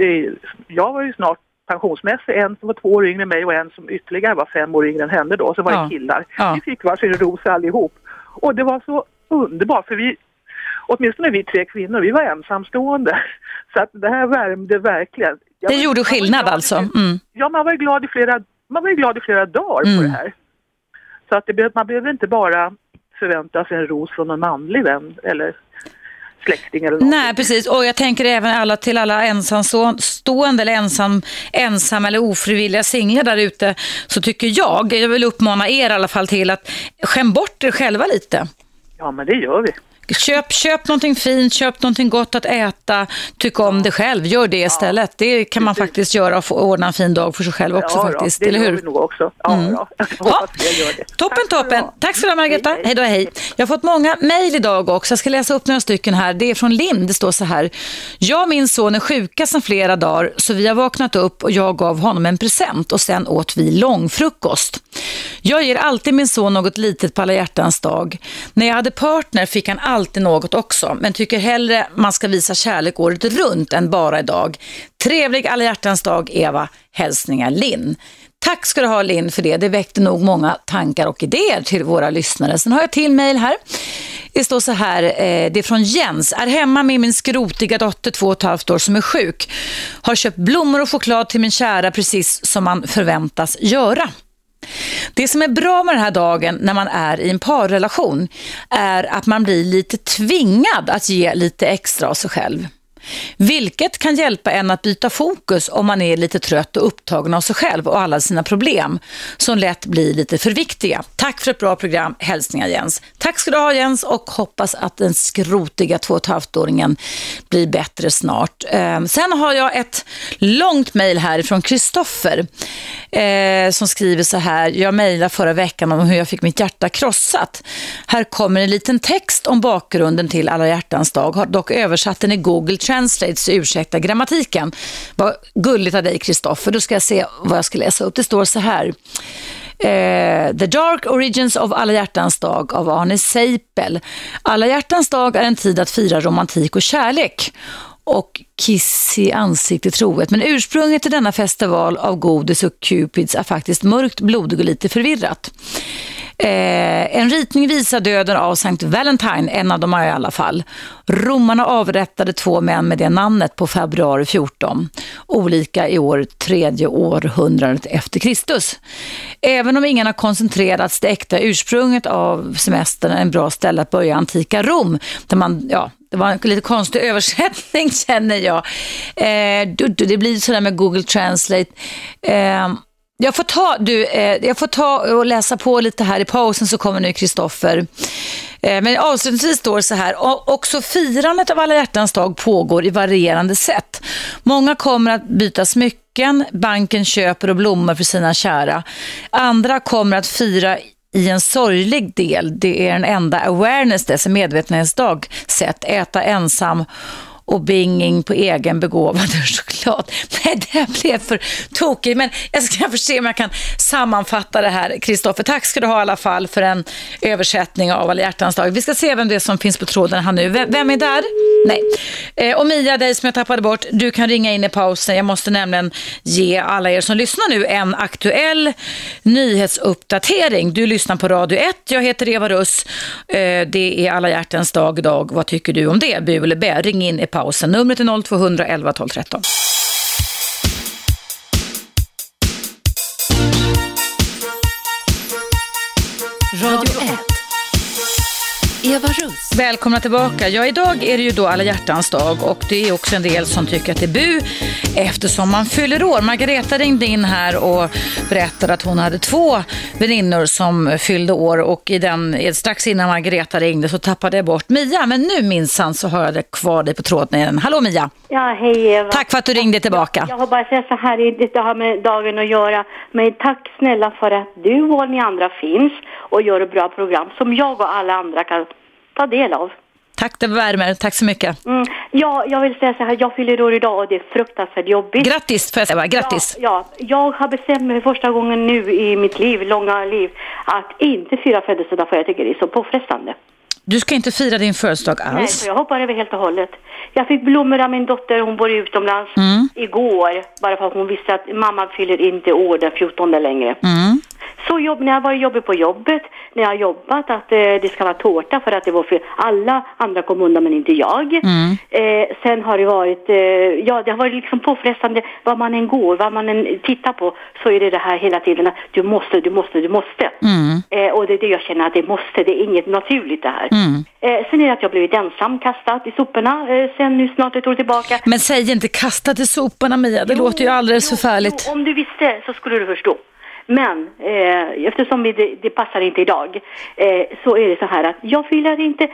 Jag var ju snart pensionsmässig, en som var två år yngre än mig och en som ytterligare var fem år yngre än henne då. Så var det
Ja.
killar.
Ja.
Vi fick varsin ros allihop. Och det var så underbart för vi, åtminstone vi tre kvinnor, vi var ensamstående. Så att det här värmde verkligen. Jag
Det
var-
gjorde skillnad
glad
alltså. Mm.
Ja, man var ju glad i flera, man var glad i flera dagar på
Mm.
det här. Så att det, man behöver inte bara förvänta sig en ros från en manlig vän eller släkting eller något.
Nej, precis. Och jag tänker även alla till alla ensamstående eller ensam, ensam eller ofrivilliga singlar där ute. Så tycker jag, jag vill uppmana er i alla fall till att skäm bort er själva lite.
Ja, men det gör vi.
Köp, köp någonting fint, köp någonting gott att äta, tyck om det själv, gör det istället. Det kan man faktiskt göra och få ordna en fin dag för sig själv också
ja,
faktiskt,
då, det
eller
gör
hur?
vi nog också. Ja,
Mm.
ja. Det.
Toppen, toppen. Tack ska du ha Margareta. Hej då, hej. Jag har fått många mejl idag också. Jag ska läsa upp några stycken här. Det är från Lind. Det står så här. Jag och min son är sjuka sedan flera dagar så vi har vaknat upp och jag gav honom en present och sen åt vi långfrukost. Jag ger alltid min son något litet på alla hjärtans dag. När jag hade partner fick han alltid något också men tycker hellre man ska visa kärlek året runt än bara idag. Trevlig alla hjärtans dag Eva. Hälsningar Linn. Tack ska du ha Linn för det. Det väckte nog många tankar och idéer till våra lyssnare. Sen har jag till mejl här. Det står så här, eh, det är från Jens. Är hemma med min skrotiga dotter två och ett halvt år som är sjuk. Har köpt blommor och choklad till min kära precis som man förväntas göra. Det som är bra med den här dagen när man är i en parrelation är att man blir lite tvingad att ge lite extra av sig själv vilket kan hjälpa en att byta fokus om man är lite trött och upptagen av sig själv och alla sina problem som lätt blir lite för viktiga. Tack för ett bra program. Hälsningar Jens. Tack ska du ha Jens och hoppas att den skrotiga två och ett halvt-åringen blir bättre snart. Ehm, sen har jag ett långt mejl här från Kristoffer eh, som skriver så här. Jag mejlade förra veckan om hur jag fick mitt hjärta krossat. Här kommer en liten text om bakgrunden till alla hjärtans dag. Har dock översatt den i Google Translate så ursäkta grammatiken. Vad gulligt av dig Kristoffer. Då ska jag se vad jag ska läsa upp. Det står så här. Eh, The Dark Origins of Alla hjärtans dag av Arne Seipel. Alla hjärtans dag är en tid att fira romantik och kärlek och kiss i ansiktet troet. Men ursprunget till denna festival av godis och cupids är faktiskt mörkt, blodig och lite förvirrat. Eh, en ritning visar döden av Sankt Valentine, en av dem är i alla fall. Romarna avrättade två män med det namnet på februari 14. Olika i år, tredje århundradet efter Kristus. Även om ingen har koncentrerats det äkta ursprunget av semestern en bra ställe att börja antika Rom, där man, ja, det var en lite konstig översättning känner jag. Eh, det blir sådär med Google Translate. Eh, jag får, ta, du, eh, jag får ta och läsa på lite här i pausen så kommer nu Kristoffer. Eh, men avslutningsvis står det så här, också firandet av alla hjärtans dag pågår i varierande sätt. Många kommer att byta smycken, banken köper och blommor för sina kära. Andra kommer att fira i en sorglig del, det är den enda awareness, det medvetenhetsdag, sätt, äta ensam och binging på egen begåvad choklad. Nej, det blev för tokigt. Men jag ska se om jag kan sammanfatta det här. Kristoffer, tack ska du ha i alla fall för en översättning av Alla hjärtans dag. Vi ska se vem det är som finns på tråden här nu. Vem är där? Nej. Eh, och Mia, dig som jag tappade bort, du kan ringa in i pausen. Jag måste nämligen ge alla er som lyssnar nu en aktuell nyhetsuppdatering. Du lyssnar på Radio 1. Jag heter Eva Russ. Eh, det är Alla hjärtans dag idag. Vad tycker du om det? Bu eller bä? Ring in i pausen. Numret är 0211 12 13.
Eva Russ.
Välkomna tillbaka. Ja, idag är det ju då alla hjärtans dag och det är också en del som tycker att det är bu eftersom man fyller år. Margareta ringde in här och berättade att hon hade två väninnor som fyllde år och i den, strax innan Margareta ringde så tappade jag bort Mia. Men nu minsann så har jag det kvar dig på tråden igen. Hallå Mia!
Ja, hej Eva.
Tack för att du ringde tillbaka.
Jag, jag har bara säga så här, det har med dagen att göra. Men tack snälla för att du och ni andra finns och gör ett bra program som jag och alla andra kan ta del av.
Tack, det värmer. Tack så mycket.
Mm. Ja, jag vill säga så här, jag fyller år idag och det är fruktansvärt jobbigt.
Grattis, får jag säga. Grattis.
Ja, ja, jag har bestämt mig första gången nu i mitt liv, långa liv, att inte fira födelsedag för jag tycker det är så påfrestande.
Du ska inte fira din födelsedag alls?
Nej, så jag hoppar över helt och hållet. Jag fick blommor av min dotter, hon bor utomlands,
mm.
igår. Bara för att hon visste att mamma fyller inte år den 14 längre.
Mm.
Så jobb, när jag var jobbig på jobbet, när jag har jobbat, att eh, det ska vara tårta för att det var för alla andra kom undan men inte jag.
Mm.
Eh, sen har det varit, eh, ja det har varit liksom påfrestande, vad man än går, vad man än tittar på, så är det det här hela tiden att du måste, du måste, du måste.
Mm.
Eh, och det är det jag känner att det måste, det är inget naturligt det här.
Mm.
Eh, sen är det att jag blivit ensam, kastad i soporna, eh, sen nu snart ett år tillbaka.
Men säg inte kastat i soporna Mia, det jo, låter ju alldeles jo, förfärligt.
Jo, om du visste så skulle du förstå. Men eh, eftersom det, det passar inte idag eh, så är det så här att jag filar inte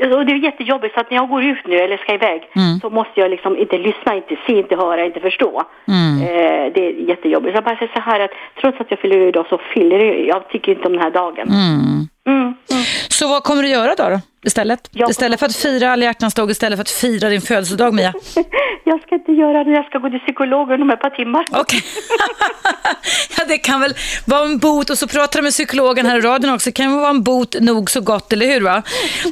och det är jättejobbigt så att när jag går ut nu eller ska iväg
mm.
så måste jag liksom inte lyssna, inte se, inte höra, inte förstå.
Mm.
Eh, det är jättejobbigt. Så jag bara säger så här att trots att jag fyller idag så fyller jag, jag tycker inte om den här dagen.
Mm.
Mm, mm.
Så vad kommer du göra då, då istället? Jag istället för att fira alla hjärtans dag, istället för att fira din födelsedag Mia?
jag ska inte göra det, jag ska gå till psykologen om ett par timmar.
Okej. Okay. ja, det kan väl vara en bot och så pratar du med psykologen här i radion också. Det kan väl vara en bot nog så gott, eller hur? va?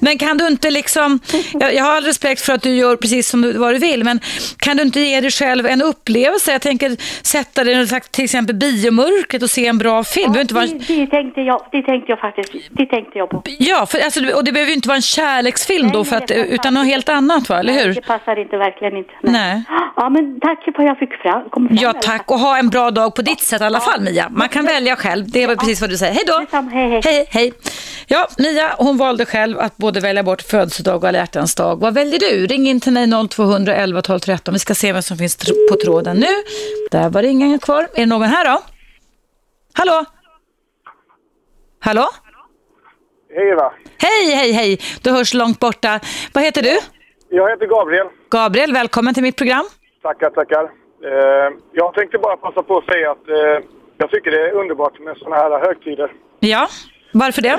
Men kan du inte liksom, jag, jag har all respekt för att du gör precis som du, vad du vill, men kan du inte ge dig själv en upplevelse? Jag tänker sätta dig i till exempel biomörkret och se en bra film.
Ja, det, det, tänkte jag, det tänkte jag faktiskt, det tänkte jag på.
Ja, för, alltså, och det behöver ju inte vara en kärleksfilm nej, då, för att, utan något helt annat, va? eller hur?
Det passar inte, verkligen inte.
Nej. nej.
Ja, men tack för att jag fick fram. fram
ja, tack. Och ha en bra dag på ditt sätt i alla fall, Mia. Man kan välja själv. Det var precis vad du säger. Hej då!
Hej, hej.
hej, hej. Ja, Mia hon valde själv att både välja bort födelsedag och alla hjärtans dag. Vad väljer du? Ring in till mig 0200 11 12 13. Vi ska se vem som finns på tråden nu. Där var det ingen kvar. Är det någon här då? Hallå? Hallå?
Hej Eva.
Hej, hej, hej. Du hörs långt borta. Vad heter du?
Jag heter Gabriel.
Gabriel, välkommen till mitt program.
Tackar, tackar. Eh, jag tänkte bara passa på att säga att eh, jag tycker det är underbart med sådana här högtider.
Ja, varför det?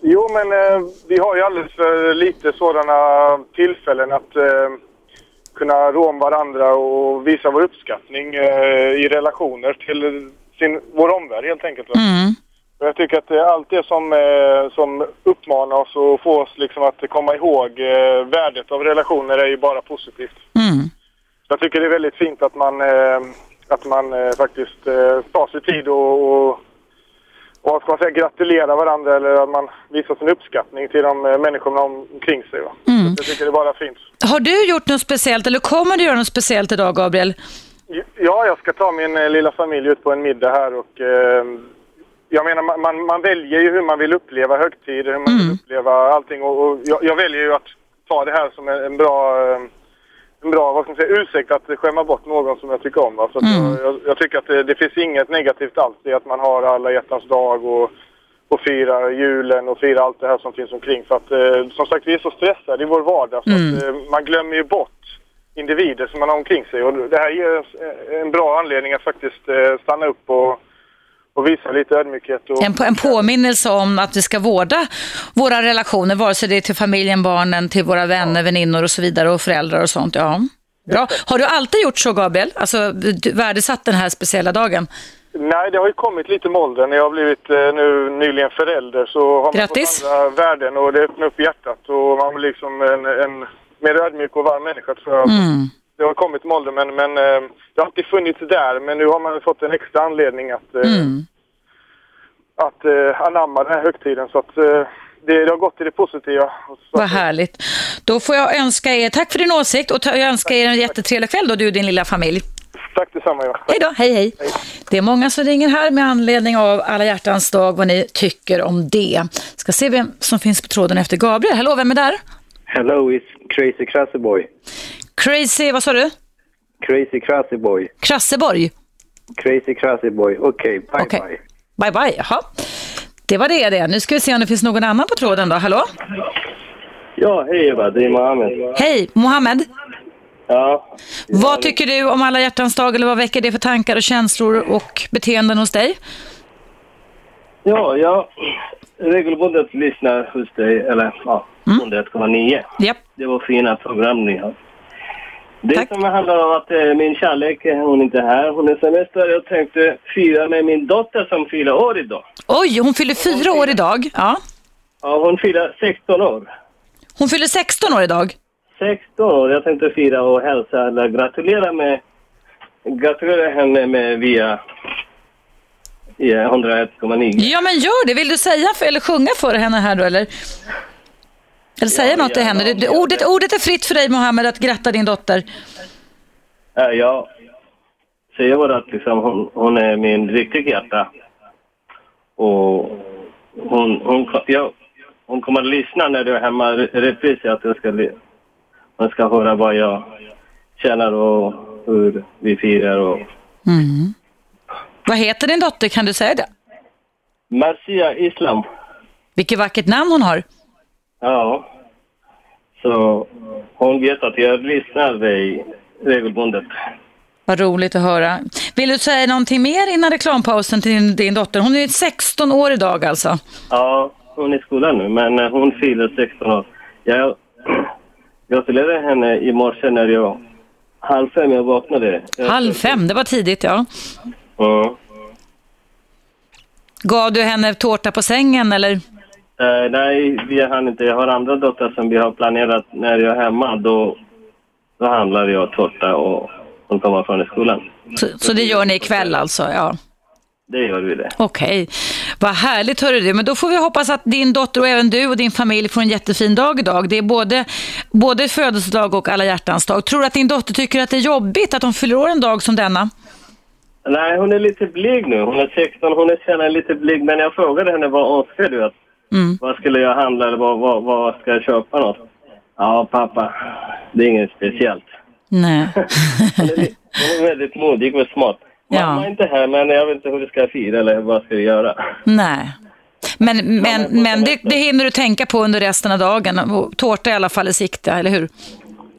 Jo, men eh, vi har ju alldeles för lite sådana tillfällen att eh, kunna rå om varandra och visa vår uppskattning eh, i relationer till sin, vår omvärld helt enkelt.
Mm.
Och Jag tycker att allt det som, eh, som uppmanar oss och får oss liksom att komma ihåg eh, värdet av relationer är ju bara positivt.
Mm.
Jag tycker det är väldigt fint att man, eh, att man faktiskt tar sig tid och, och, och ska man säga, gratulerar varandra eller att man visar sin uppskattning till de människorna omkring sig. Va?
Mm.
Jag tycker det är bara fint.
Har du gjort något speciellt eller kommer du göra något speciellt idag, Gabriel?
Ja, jag ska ta min lilla familj ut på en middag här och eh, jag menar man, man, man väljer ju hur man vill uppleva högtider, hur man vill uppleva allting och, och jag, jag väljer ju att ta det här som en, en bra eh, en bra, vad ska man säga, ursäkt att skämma bort någon som jag tycker om. Va? Så att jag, jag, tycker att det, det finns inget negativt alls i att man har alla hjärtans dag och, och firar julen och firar allt det här som finns omkring. För att eh, som sagt, vi är så stressade i vår vardag så
Mm.
att eh, man glömmer ju bort individer som man har omkring sig. Och det här ger eh, en bra anledning att faktiskt eh, stanna upp och, och visa lite ödmjukhet. Och,
En, en påminnelse om att vi ska vårda våra relationer, vare sig det är till familjen, barnen, till våra vänner, väninnor och så vidare och föräldrar och sånt. Ja. Bra. Har du alltid gjort så, Gabriel? Alltså du, värdesatt den här speciella dagen?
Nej, det har ju kommit lite med åldern. När jag har blivit eh, nu nyligen förälder så har man
Grattis.
fått andra värden och det öppnar upp hjärtat och man blir liksom en, en mer ödmjuk och varm människa tror jag.
Mm.
Det har kommit med åldern men, men eh, det har alltid funnits där men nu har man fått en extra anledning att, eh,
Mm.
att eh, anamma den här högtiden så att det, det har gått till det positiva.
Vad härligt. Då får jag önska er, tack för din åsikt och jag önskar er en jättetrevlig kväll då, du och din lilla familj.
Tack detsamma Eva.
Hej då, hej hej. Det är många som ringer här med anledning av alla hjärtans dag, vad ni tycker om det. Ska se vem som finns på tråden efter Gabriel. Hallå, vem är där?
Hello, it's Crazy Crazy Boy.
Crazy, vad sa du?
Crazy Crazy Boy.
Krasseborg?
Crazy Crazy Boy. Okej, bye
Okej.
bye.
Bye bye, jaha. Det var det det. Nu ska vi se om det finns någon annan på tråden då. Hallå?
Ja, hej Eva, det är Mohammed.
Hej, Mohammed.
Ja,
Vad tycker du om alla hjärtans dag eller vad väcker det för tankar och känslor och beteenden hos dig?
ja, jag regelbundet lyssnar hos dig, eller ja, 101,9.
Japp.
Det var fina program ni har. Det som handlar om att eh, min kärlek, eh, hon är inte här, hon är semester. Jag tänkte fira med min dotter som fyller år idag.
Oj, hon fyller fyra år idag. Ja.
Ja, hon fyller 16 år.
Hon fyller 16 år idag.
16 år. Jag tänkte fira och hälsa eller gratulera med gratulera henne med via, via 101,9.
Ja, men gör det. Vill du säga för, eller sjunga för henne här då, eller? Eller säga något till henne. Det, ordet, ordet är fritt för dig, Mohammed, att gratta din dotter.
Ja, jag säger bara att liksom, hon, hon är min riktiga hjärta. Och hon, hon, ja, hon kommer att lyssna när du är hemma repris. Att jag ska, hon ska höra vad jag känner och hur vi firar. Och...
Mm. Vad heter din dotter? Kan du säga det?
Marcia Islam.
Vilket vackert namn hon har.
Ja. Så hon vet att jag lyssnar dig regelbundet.
Vad roligt att höra. Vill du säga någonting mer innan reklampausen till din, din dotter? Hon är 16 år idag alltså.
Ja, hon är i skolan nu, men eh, hon fyller 16 år. Jag gratulerade henne i morse när jag halv fem jag vaknade.
Halv fem, det var tidigt ja.
Ja.
Gav du henne tårta på sängen eller?
Eh, nej, vi hann inte. Jag har andra dotter som vi har planerat när jag är hemma. Då, då handlar jag tårta och hon kommer från skolan.
Så, så det gör ni ikväll alltså? Ja.
Det gör vi det.
Okej, vad härligt hörru du. Men då får vi hoppas att din dotter och även du och din familj får en jättefin dag idag. Det är både, både födelsedag och alla hjärtans dag. Tror du att din dotter tycker att det är jobbigt att hon fyller år en dag som denna?
Nej, hon är lite blyg nu. Hon är 16, hon är känner lite blyg. Men jag frågade henne vad önskar du att
Mm.
Vad skulle jag handla eller vad, vad, vad ska jag köpa något? Ja, pappa, det är inget speciellt.
Nej.
Hon är väldigt modig och smart.
Ja.
Mamma är inte här, men jag vet inte hur vi ska fira eller vad ska vi göra.
Nej. Men, men, men det, det hinner du tänka på under resten av dagen. Tårta i alla fall i sikte, eller hur?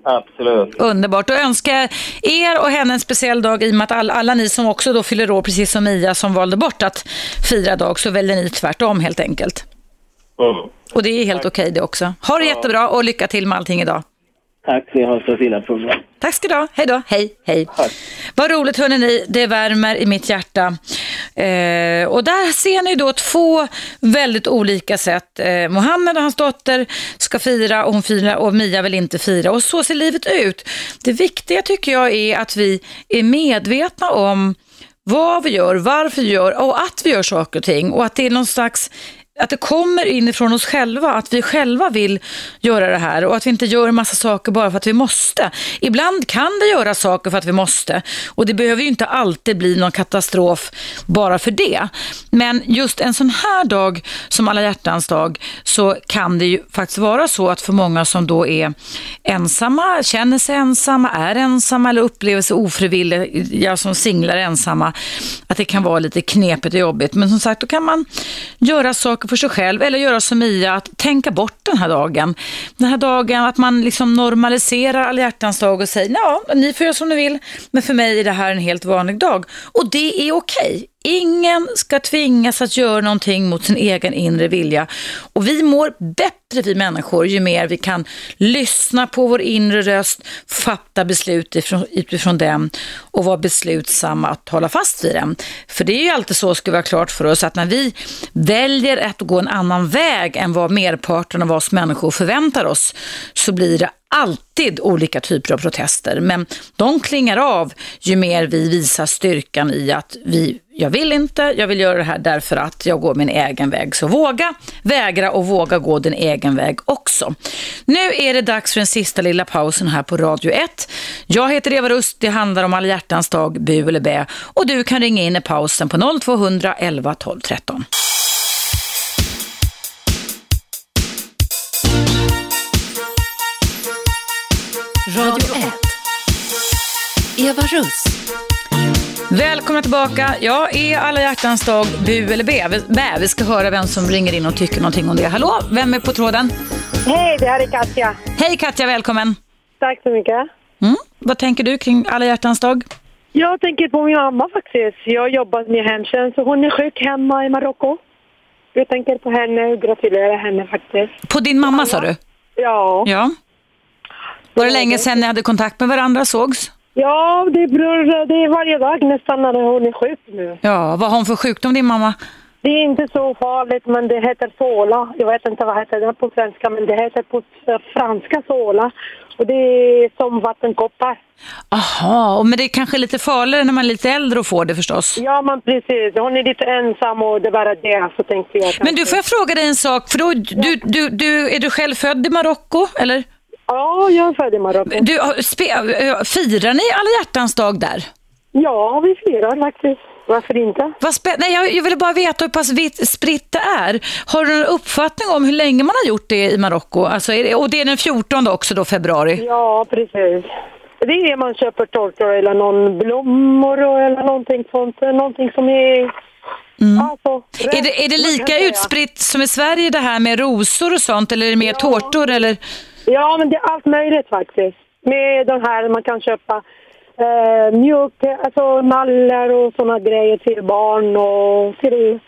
Absolut.
Underbart. Då önskar jag er och henne en speciell dag i och med att alla, alla ni som också då fyller år, precis som Mia som valde bort att fira dag, så väljer ni tvärtom helt enkelt.
Mm.
Och det är helt okej det också. Ha det jättebra och lycka till med allting idag.
Tack, ni har så fina program.
Tack ska du ha. Hej då. Hej, hej. Vad roligt hörni ni. Det värmer i mitt hjärta. Eh, och där ser ni då två väldigt olika sätt. Eh, Mohammed och hans dotter ska fira och hon firar och Mia vill inte fira. Och så ser livet ut. Det viktiga tycker jag är att vi är medvetna om vad vi gör, varför vi gör och att vi gör saker och ting. Och att det är någon slags att det kommer inifrån oss själva, att vi själva vill göra det här och att vi inte gör en massa saker bara för att vi måste. Ibland kan vi göra saker för att vi måste och det behöver ju inte alltid bli någon katastrof bara för det. Men just en sån här dag som alla hjärtans dag så kan det ju faktiskt vara så att för många som då är ensamma, känner sig ensamma, är ensamma eller upplever sig ofrivilliga som singlar ensamma, att det kan vara lite knepigt och jobbigt. Men som sagt, då kan man göra saker för sig själv eller göra som Mia, att tänka bort den här dagen. Den här dagen, att man liksom normaliserar alla hjärtans dag och säger, ja, ni får göra som ni vill, men för mig är det här en helt vanlig dag. Och det är okej. Ingen ska tvingas att göra någonting mot sin egen inre vilja. Och vi mår bättre bättre, vi människor, ju mer vi kan lyssna på vår inre röst, fatta beslut ifrån, utifrån den och vara beslutsamma att hålla fast vid den. För det är ju alltid så, ska vi ha klart för oss, att när vi väljer att gå en annan väg än vad merparten av oss människor förväntar oss, så blir det alltid olika typer av protester, men de klingar av ju mer vi visar styrkan i att vi, jag vill inte, jag vill göra det här därför att jag går min egen väg. Så våga vägra och våga gå din egen väg också. Nu är det dags för den sista lilla pausen här på Radio 1. Jag heter Eva Rust, det handlar om alla hjärtans dag, bu eller bä och du kan ringa in i pausen på 0200 11 12 13.
Radio 1. Eva Russ.
Välkomna tillbaka. Ja, är alla hjärtans dag bu eller bä? bä? Vi ska höra vem som ringer in och tycker någonting om det. Hallå, vem är på tråden?
Hej, det här är Katja.
Hej Katja, välkommen.
Tack så mycket.
Mm. Vad tänker du kring alla hjärtans dag?
Jag tänker på min mamma faktiskt. Jag har jobbat med hemtjänst och hon är sjuk hemma i Marocko. Jag tänker på henne och gratulerar henne faktiskt.
På din mamma sa du?
Ja.
Ja. Var det länge sedan ni hade kontakt med varandra, sågs?
Ja, det beror, det är varje dag nästan när hon är sjuk nu.
Ja, vad har hon för sjukdom din mamma?
Det är inte så farligt, men det heter sola. Jag vet inte vad heter det på svenska, men det heter på franska sola. Och det är som vattenkoppar.
Aha, men det är kanske lite farligare när man är lite äldre och får det förstås.
Ja, men precis. Hon är lite ensam och det är bara det. Så tänkte jag
Men du, får jag fråga dig en sak? För då, du, du, du, är du själv född i Marocko, eller?
Ja, jag är född i Marocko.
Du, firar ni alla hjärtans dag där?
Ja, vi firar faktiskt. Varför inte?
Nej, jag, jag ville bara veta hur pass vitt spritt det är. Har du någon uppfattning om hur länge man har gjort det i Marocko? Alltså, och det är den 14 också då, februari?
Ja, precis. Det är man köper tårtor eller någon blommor eller någonting sånt. Någonting som är... Alltså,
Är det, är det lika utspritt som i Sverige det här med rosor och sånt eller är det mer tårtor eller?
Ja, men det är allt möjligt faktiskt. Med den här, man kan köpa eh, mjölk, alltså nallar och såna grejer till barn och till...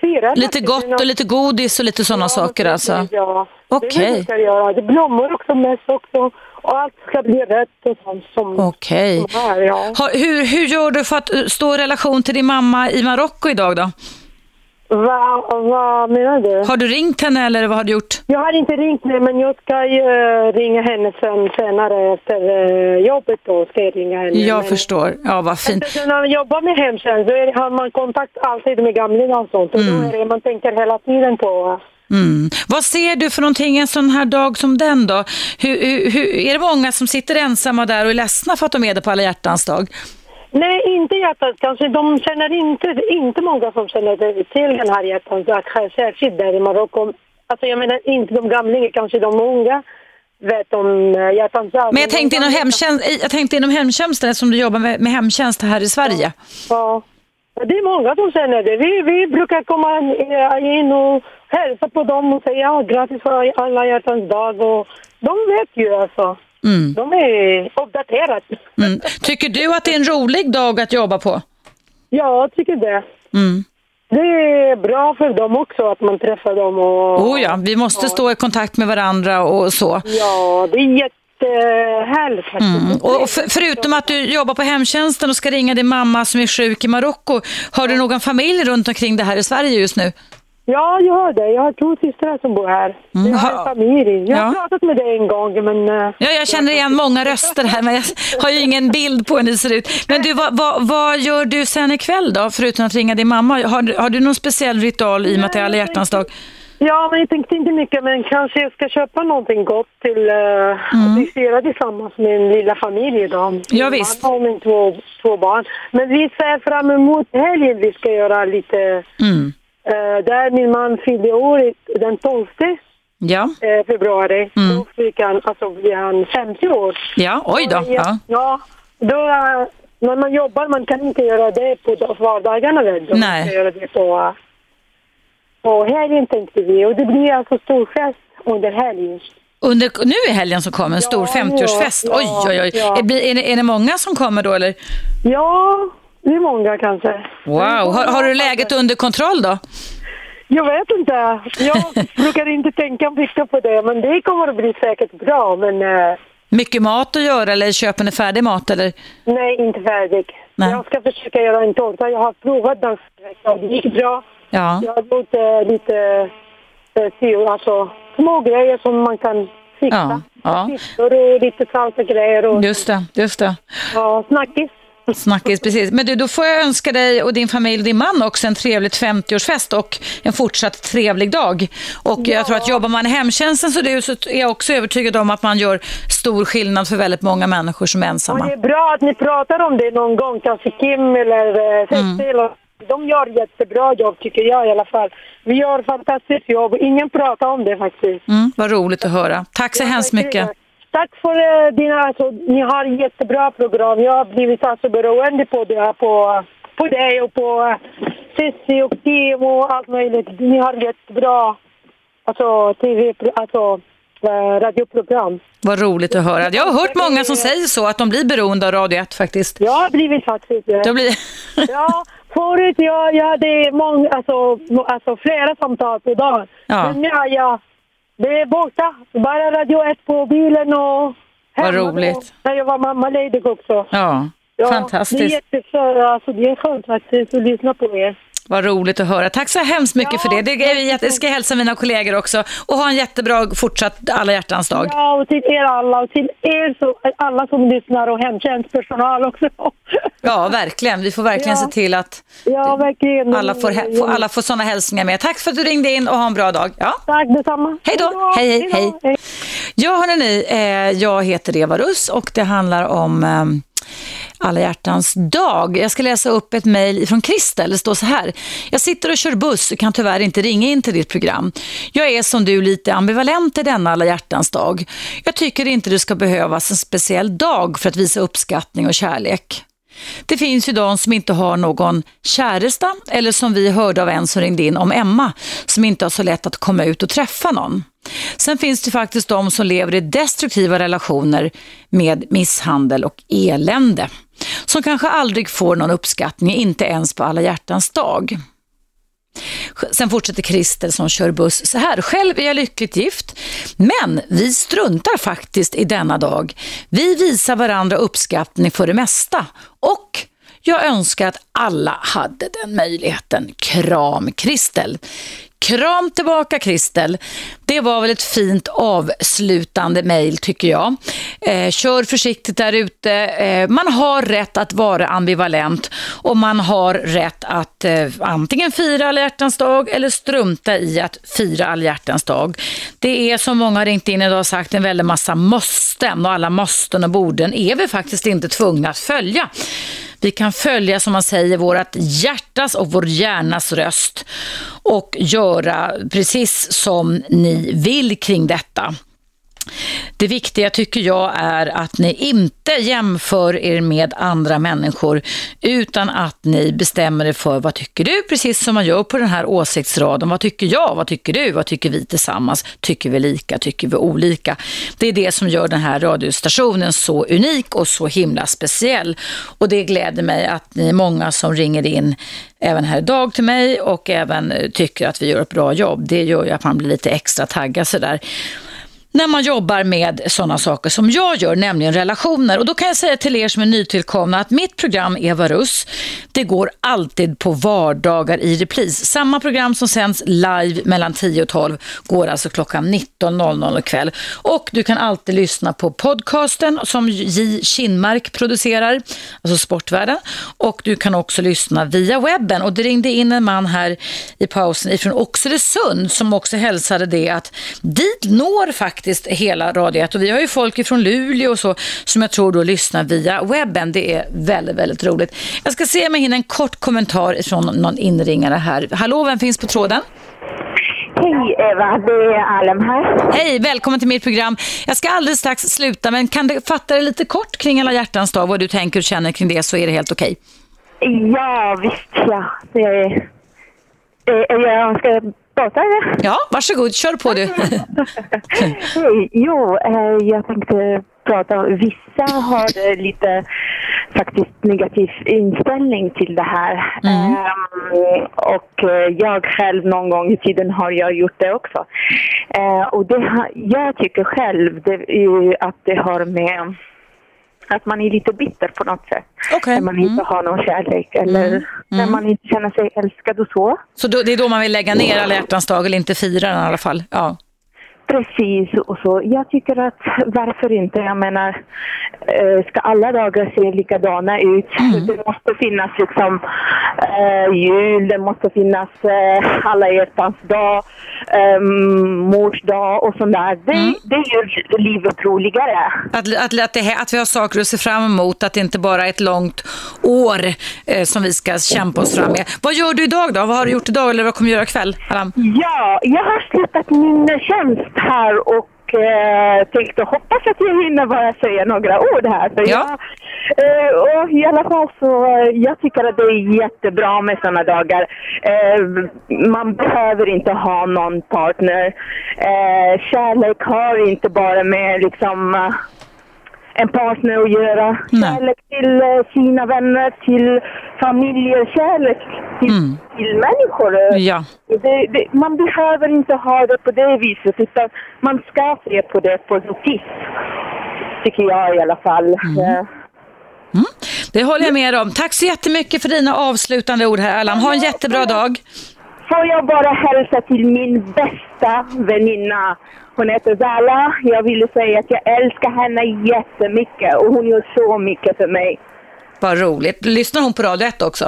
Firar
Lite gott och lite godis och lite sådana saker alltså?
Ja, det är det vi ska göra. Det är blommor också mest också. Och allt ska bli rätt och sånt som,
Okej.
som här, ja.
Hur, hur gör du för att eh, stå i relation till din mamma i Marocko idag då?
Va, vad menar du?
Har du ringt henne eller vad har du gjort?
Jag har inte ringt henne, men jag ska ju eh, ringa henne sen, senare efter eh, jobbet. Då ska jag ringa henne.
Jag
men,
förstår. Ja, vad fint.
Eftersom när man jobbar med hemtjänst så är, har man kontakt alltid med gamlingar och sånt. Och
Mm.
då är det man tänker hela tiden på.
Mm. Vad ser du för någonting en sån här dag som den då? Hur, hur, hur, är det många som sitter ensamma där och är ledsna för att de är det på alla hjärtans dag?
Nej, inte hjärtat kanske. De känner inte, inte många som känner till den här hjärtans särskilt där i Marocko. Alltså jag menar inte de gamlingar, kanske de unga vet om eh, hjärtans dag.
Men jag tänkte, inom hemtjänst, jag tänkte inom hemtjänsten eftersom du jobbar med, med hemtjänst här i Sverige.
Ja. Ja, Det är många som känner det. Vi, vi brukar komma in och hälsa på dem och säga ja, grattis för alla hjärtans dag. Och de vet ju alltså.
Mm.
De är uppdaterade.
Mm. Tycker du att det är en rolig dag att jobba på?
Ja, jag tycker det.
Mm.
Det är bra för dem också att man träffar dem. Och,
Oh ja, vi måste stå i kontakt med varandra och så.
Ja, det är jättehärligt faktiskt.
Mm. Och och för, förutom att du jobbar på hemtjänsten och ska ringa din mamma som är sjuk i Marocko, har du någon familj runt omkring det här i Sverige just nu?
Ja, jag har det. Jag har två systrar som bor här.
Mm,
Jag har
ha-
en familj. Jag har
Ja.
pratat med dig en gång, men... eh,
Ja, jag känner igen många röster här, men jag har ju ingen bild på hur ni ser ut. Men du, vad, vad, vad gör du sen ikväll då, förutom att ringa din mamma? Har, du- har du någon speciell ritual i och med att det är alla hjärtans dag?
Ja, men jag tänkte inte mycket, men kanske jag ska köpa någonting gott till uh,
Mm.
vi firar tillsammans med min lilla familj idag.
Ja, visst.
Jag och min två, två barn. Men vi ser fram emot helgen. Vi ska göra lite...
Mm.
Uh, där min man fyllde år i- den 12
Ja.
eh, februari.
Mm.
Då fick han, alltså blir han 50 år.
Ja, oj då. Ja.
Ja, då, eh, när man jobbar man kan inte göra det på vardagarna väl?
Nej.
Man göra det på, eh, på helgen tänkte vi och det blir alltså stor fest under helgen.
Under, nu är helgen som kommer, en stor
Ja,
50-årsfest.
ja,
oj, oj, oj.
ja.
Är, är, det, är det många som kommer då eller?
Ja, det är många kanske.
Wow, har, har du läget under kontroll då?
Jag vet inte. Jag brukar inte tänka mycket på det, men det kommer att bli säkert bra. Men eh,
Mycket mat att göra eller köper ni färdig mat eller?
nej, inte färdig.
Nej.
Jag ska försöka göra en tårta. Jag har provat den det gick bra.
Ja.
Jag har gjort eh, lite sy- alltså, små grejer som man kan fixa.
Ja, ja.
Och lite salta grejer och
Just det, just det.
ja, snackis.
Snackis, precis. Men du, då får jag önska dig och din familj och din man också en trevligt 50-årsfest och en fortsatt trevlig dag. Och jag tror att jobbar man i hemtjänsten så, det, så är jag också övertygad om att man gör stor skillnad för väldigt många människor som är
Och
ensamma.
det är bra att ni pratar om det någon gång, kanske Kim eller eh, och- De gör jättebra jobb tycker jag i alla fall. Vi gör fantastiskt jobb. Ingen pratar om det faktiskt.
Mm, vad roligt att höra. Tack så hemskt mycket.
Tack för eh, dina, alltså, ni har jättebra program. Jag har blivit alltså beroende på det, på, på dig och på eh, Cissi och Kim och allt möjligt. Ni har jättebra alltså, TV, alltså, eh, radioprogram.
Vad roligt att höra. Jag har hört många som säger så, att de blir beroende av Radio 1 faktiskt.
Jag har blivit faktiskt det.
Det blir...
ja, förut jag, jag hade många, alltså, alltså flera samtal per dag.
Ja.
Men nu har jag, det är borta. Bara Radio 1 på bilen och
Vad roligt.
När jag var mammaledig också.
Ja,
Ja, Det är,
fantastiskt.
alltså, det är skönt faktiskt att lyssna på er.
Vad roligt att höra. Tack så hemskt mycket för det. Det, det ska jag hälsa mina kollegor också. Och ha en jättebra fortsatt alla hjärtans dag.
Ja, och till er alla och till er så, alla som lyssnar och hemtjänstpersonal också.
Ja, verkligen. Vi får verkligen
Ja.
se till att
Ja, verkligen.
alla får, får, alla får sådana hälsningar med. Tack för att du ringde in och ha en bra dag. Ja.
Tack detsamma.
Hej då. Hej, hej, hej. Ja, hörni, eh, jag heter Eva Russ och det handlar om eh, alla hjärtans dag. Jag ska läsa upp ett mejl från Kristel. Det står så här. Jag sitter och kör buss och kan tyvärr inte ringa in till ditt program. Jag är som du lite ambivalent i denna alla hjärtans dag. Jag tycker inte det ska behövas en speciell dag för att visa uppskattning och kärlek. Det finns ju de som inte har någon käresta eller som vi hörde av en som ringde in om Emma som inte har så lätt att komma ut och träffa någon. Sen finns det faktiskt de som lever i destruktiva relationer med misshandel och elände. Som kanske aldrig får någon uppskattning, inte ens på alla hjärtans dag. Sen fortsätter Christer som kör buss så här. Själv är jag lyckligt gift, men vi struntar faktiskt i denna dag. Vi visar varandra uppskattning för det mesta och jag önskar att alla hade den möjligheten. Kram Kristel. Kram tillbaka Kristel. Det var väl ett fint avslutande mejl tycker jag. Eh, kör försiktigt där ute. Eh, man har rätt att vara ambivalent och man har rätt att eh, antingen fira alla hjärtans dag eller strunta i att fira alla hjärtans dag. Det är som många har ringt in idag och sagt en väldig massa måsten och alla måsten och borden är vi faktiskt inte tvungna att följa. Vi kan följa, som man säger, vårt hjärtas och vår hjärnas röst och göra precis som ni vill kring detta. Det viktiga tycker jag är att ni inte jämför er med andra människor utan att ni bestämmer er för vad tycker du, precis som man gör på den här åsiktsraden. Vad tycker jag? Vad tycker du? Vad tycker vi tillsammans? Tycker vi lika? Tycker vi olika? Det är det som gör den här radiostationen så unik och så himla speciell. Och det gläder mig att ni är många som ringer in även här idag till mig och även tycker att vi gör ett bra jobb. Det gör ju att man blir lite extra taggad sådär när man jobbar med sådana saker som jag gör, nämligen relationer. Och då kan jag säga till er som är nytillkomna att mitt program Eva Russ, det går alltid på vardagar i repris. Samma program som sänds live mellan 10 och 12 går alltså klockan 19.00 ikväll. Och du kan alltid lyssna på podcasten som J. Kinmark producerar, alltså Sportvärlden. Och du kan också lyssna via webben. Och det ringde in en man här i pausen ifrån Oxelösund som också hälsade det att dit når faktiskt faktiskt hela Radio 1 och vi har ju folk från Luleå och så som jag tror då lyssnar via webben. Det är väldigt, väldigt roligt. Jag ska se om jag hinner en kort kommentar från någon inringare här. Hallå, vem finns på tråden?
Hej Eva, det är Alem här.
Hej, välkommen till mitt program. Jag ska alldeles strax sluta, men kan du fatta det lite kort kring alla hjärtans dag, vad du tänker och känner kring det så är det helt okej.
Ja, visst ja. Det är, jag ska prata eller?
Ja, varsågod, kör på du.
Hej, jo, eh, jag tänkte prata om, vissa har lite faktiskt negativ inställning till det här.
Mm.
Um, och eh, jag själv någon gång i tiden har jag gjort det också. Uh, och det jag tycker själv det att det har med att man är lite bitter på något sätt.
Okay.
När man inte
Mm.
har någon kärlek eller
Mm.
när
Mm.
man inte känner sig älskad och så.
Så då, det är då man vill lägga ner alla hjärtans dag eller inte fira den i alla fall? Ja.
Precis, och så. Jag tycker att varför inte? Jag menar, eh, ska alla dagar se likadana ut? Det måste finnas liksom eh, jul, det måste finnas eh, alla hjärtans dag, eh, mors dag och sånt där. Det, det gör livet roligare.
Att, att, att, det, att vi har saker att se fram emot, att det inte bara är ett långt år eh, som vi ska kämpa oss fram med. Vad gör du idag då? Vad har du gjort idag eller vad kommer du göra ikväll? Adam?
Ja, jag har slutat min tjänst här och eh, tänkte hoppas att jag hinner bara säga några ord här. För jag, eh, och I alla fall så eh, jag tycker att det är jättebra med sådana dagar. Eh, man behöver inte ha någon partner. Eh, kärlek har inte bara med liksom eh, en partner att göra. Kärlek till eh, sina vänner, till familjer, kärlek till, till människor.
Mm. Ja.
Det, det, man behöver inte ha det på det viset utan man ska se på det positivt. Tycker jag i alla fall. Eh,
Det håller jag med om. Tack så jättemycket för dina avslutande ord här Allan. Ha en jättebra dag.
Får jag bara hälsa till min bästa väninna. Hon heter Zala. Jag ville säga att jag älskar henne jättemycket och hon gör så mycket för mig.
Vad roligt. Lyssnar hon på Radio 1 också?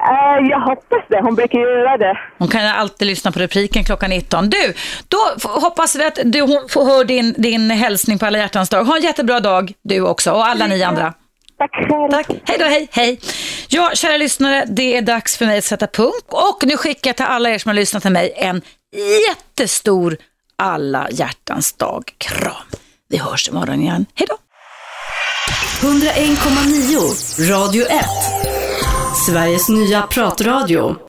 Eh, jag hoppas det. Hon brukar göra det.
Hon kan alltid lyssna på repliken klockan 19. Du, då hoppas vi att du får hör din, din hälsning på alla hjärtans dag. Ha en jättebra dag du också och alla ni andra.
Tack själv.
Tack. Hej då, hej, hej. Ja, kära lyssnare, det är dags för mig att sätta punkt. Och nu skickar jag till alla er som har lyssnat till mig en jättestor alla hjärtans dag. Kram. Vi hörs imorgon igen. Hej då.
101,9 Radio 1. Sveriges nya pratradio.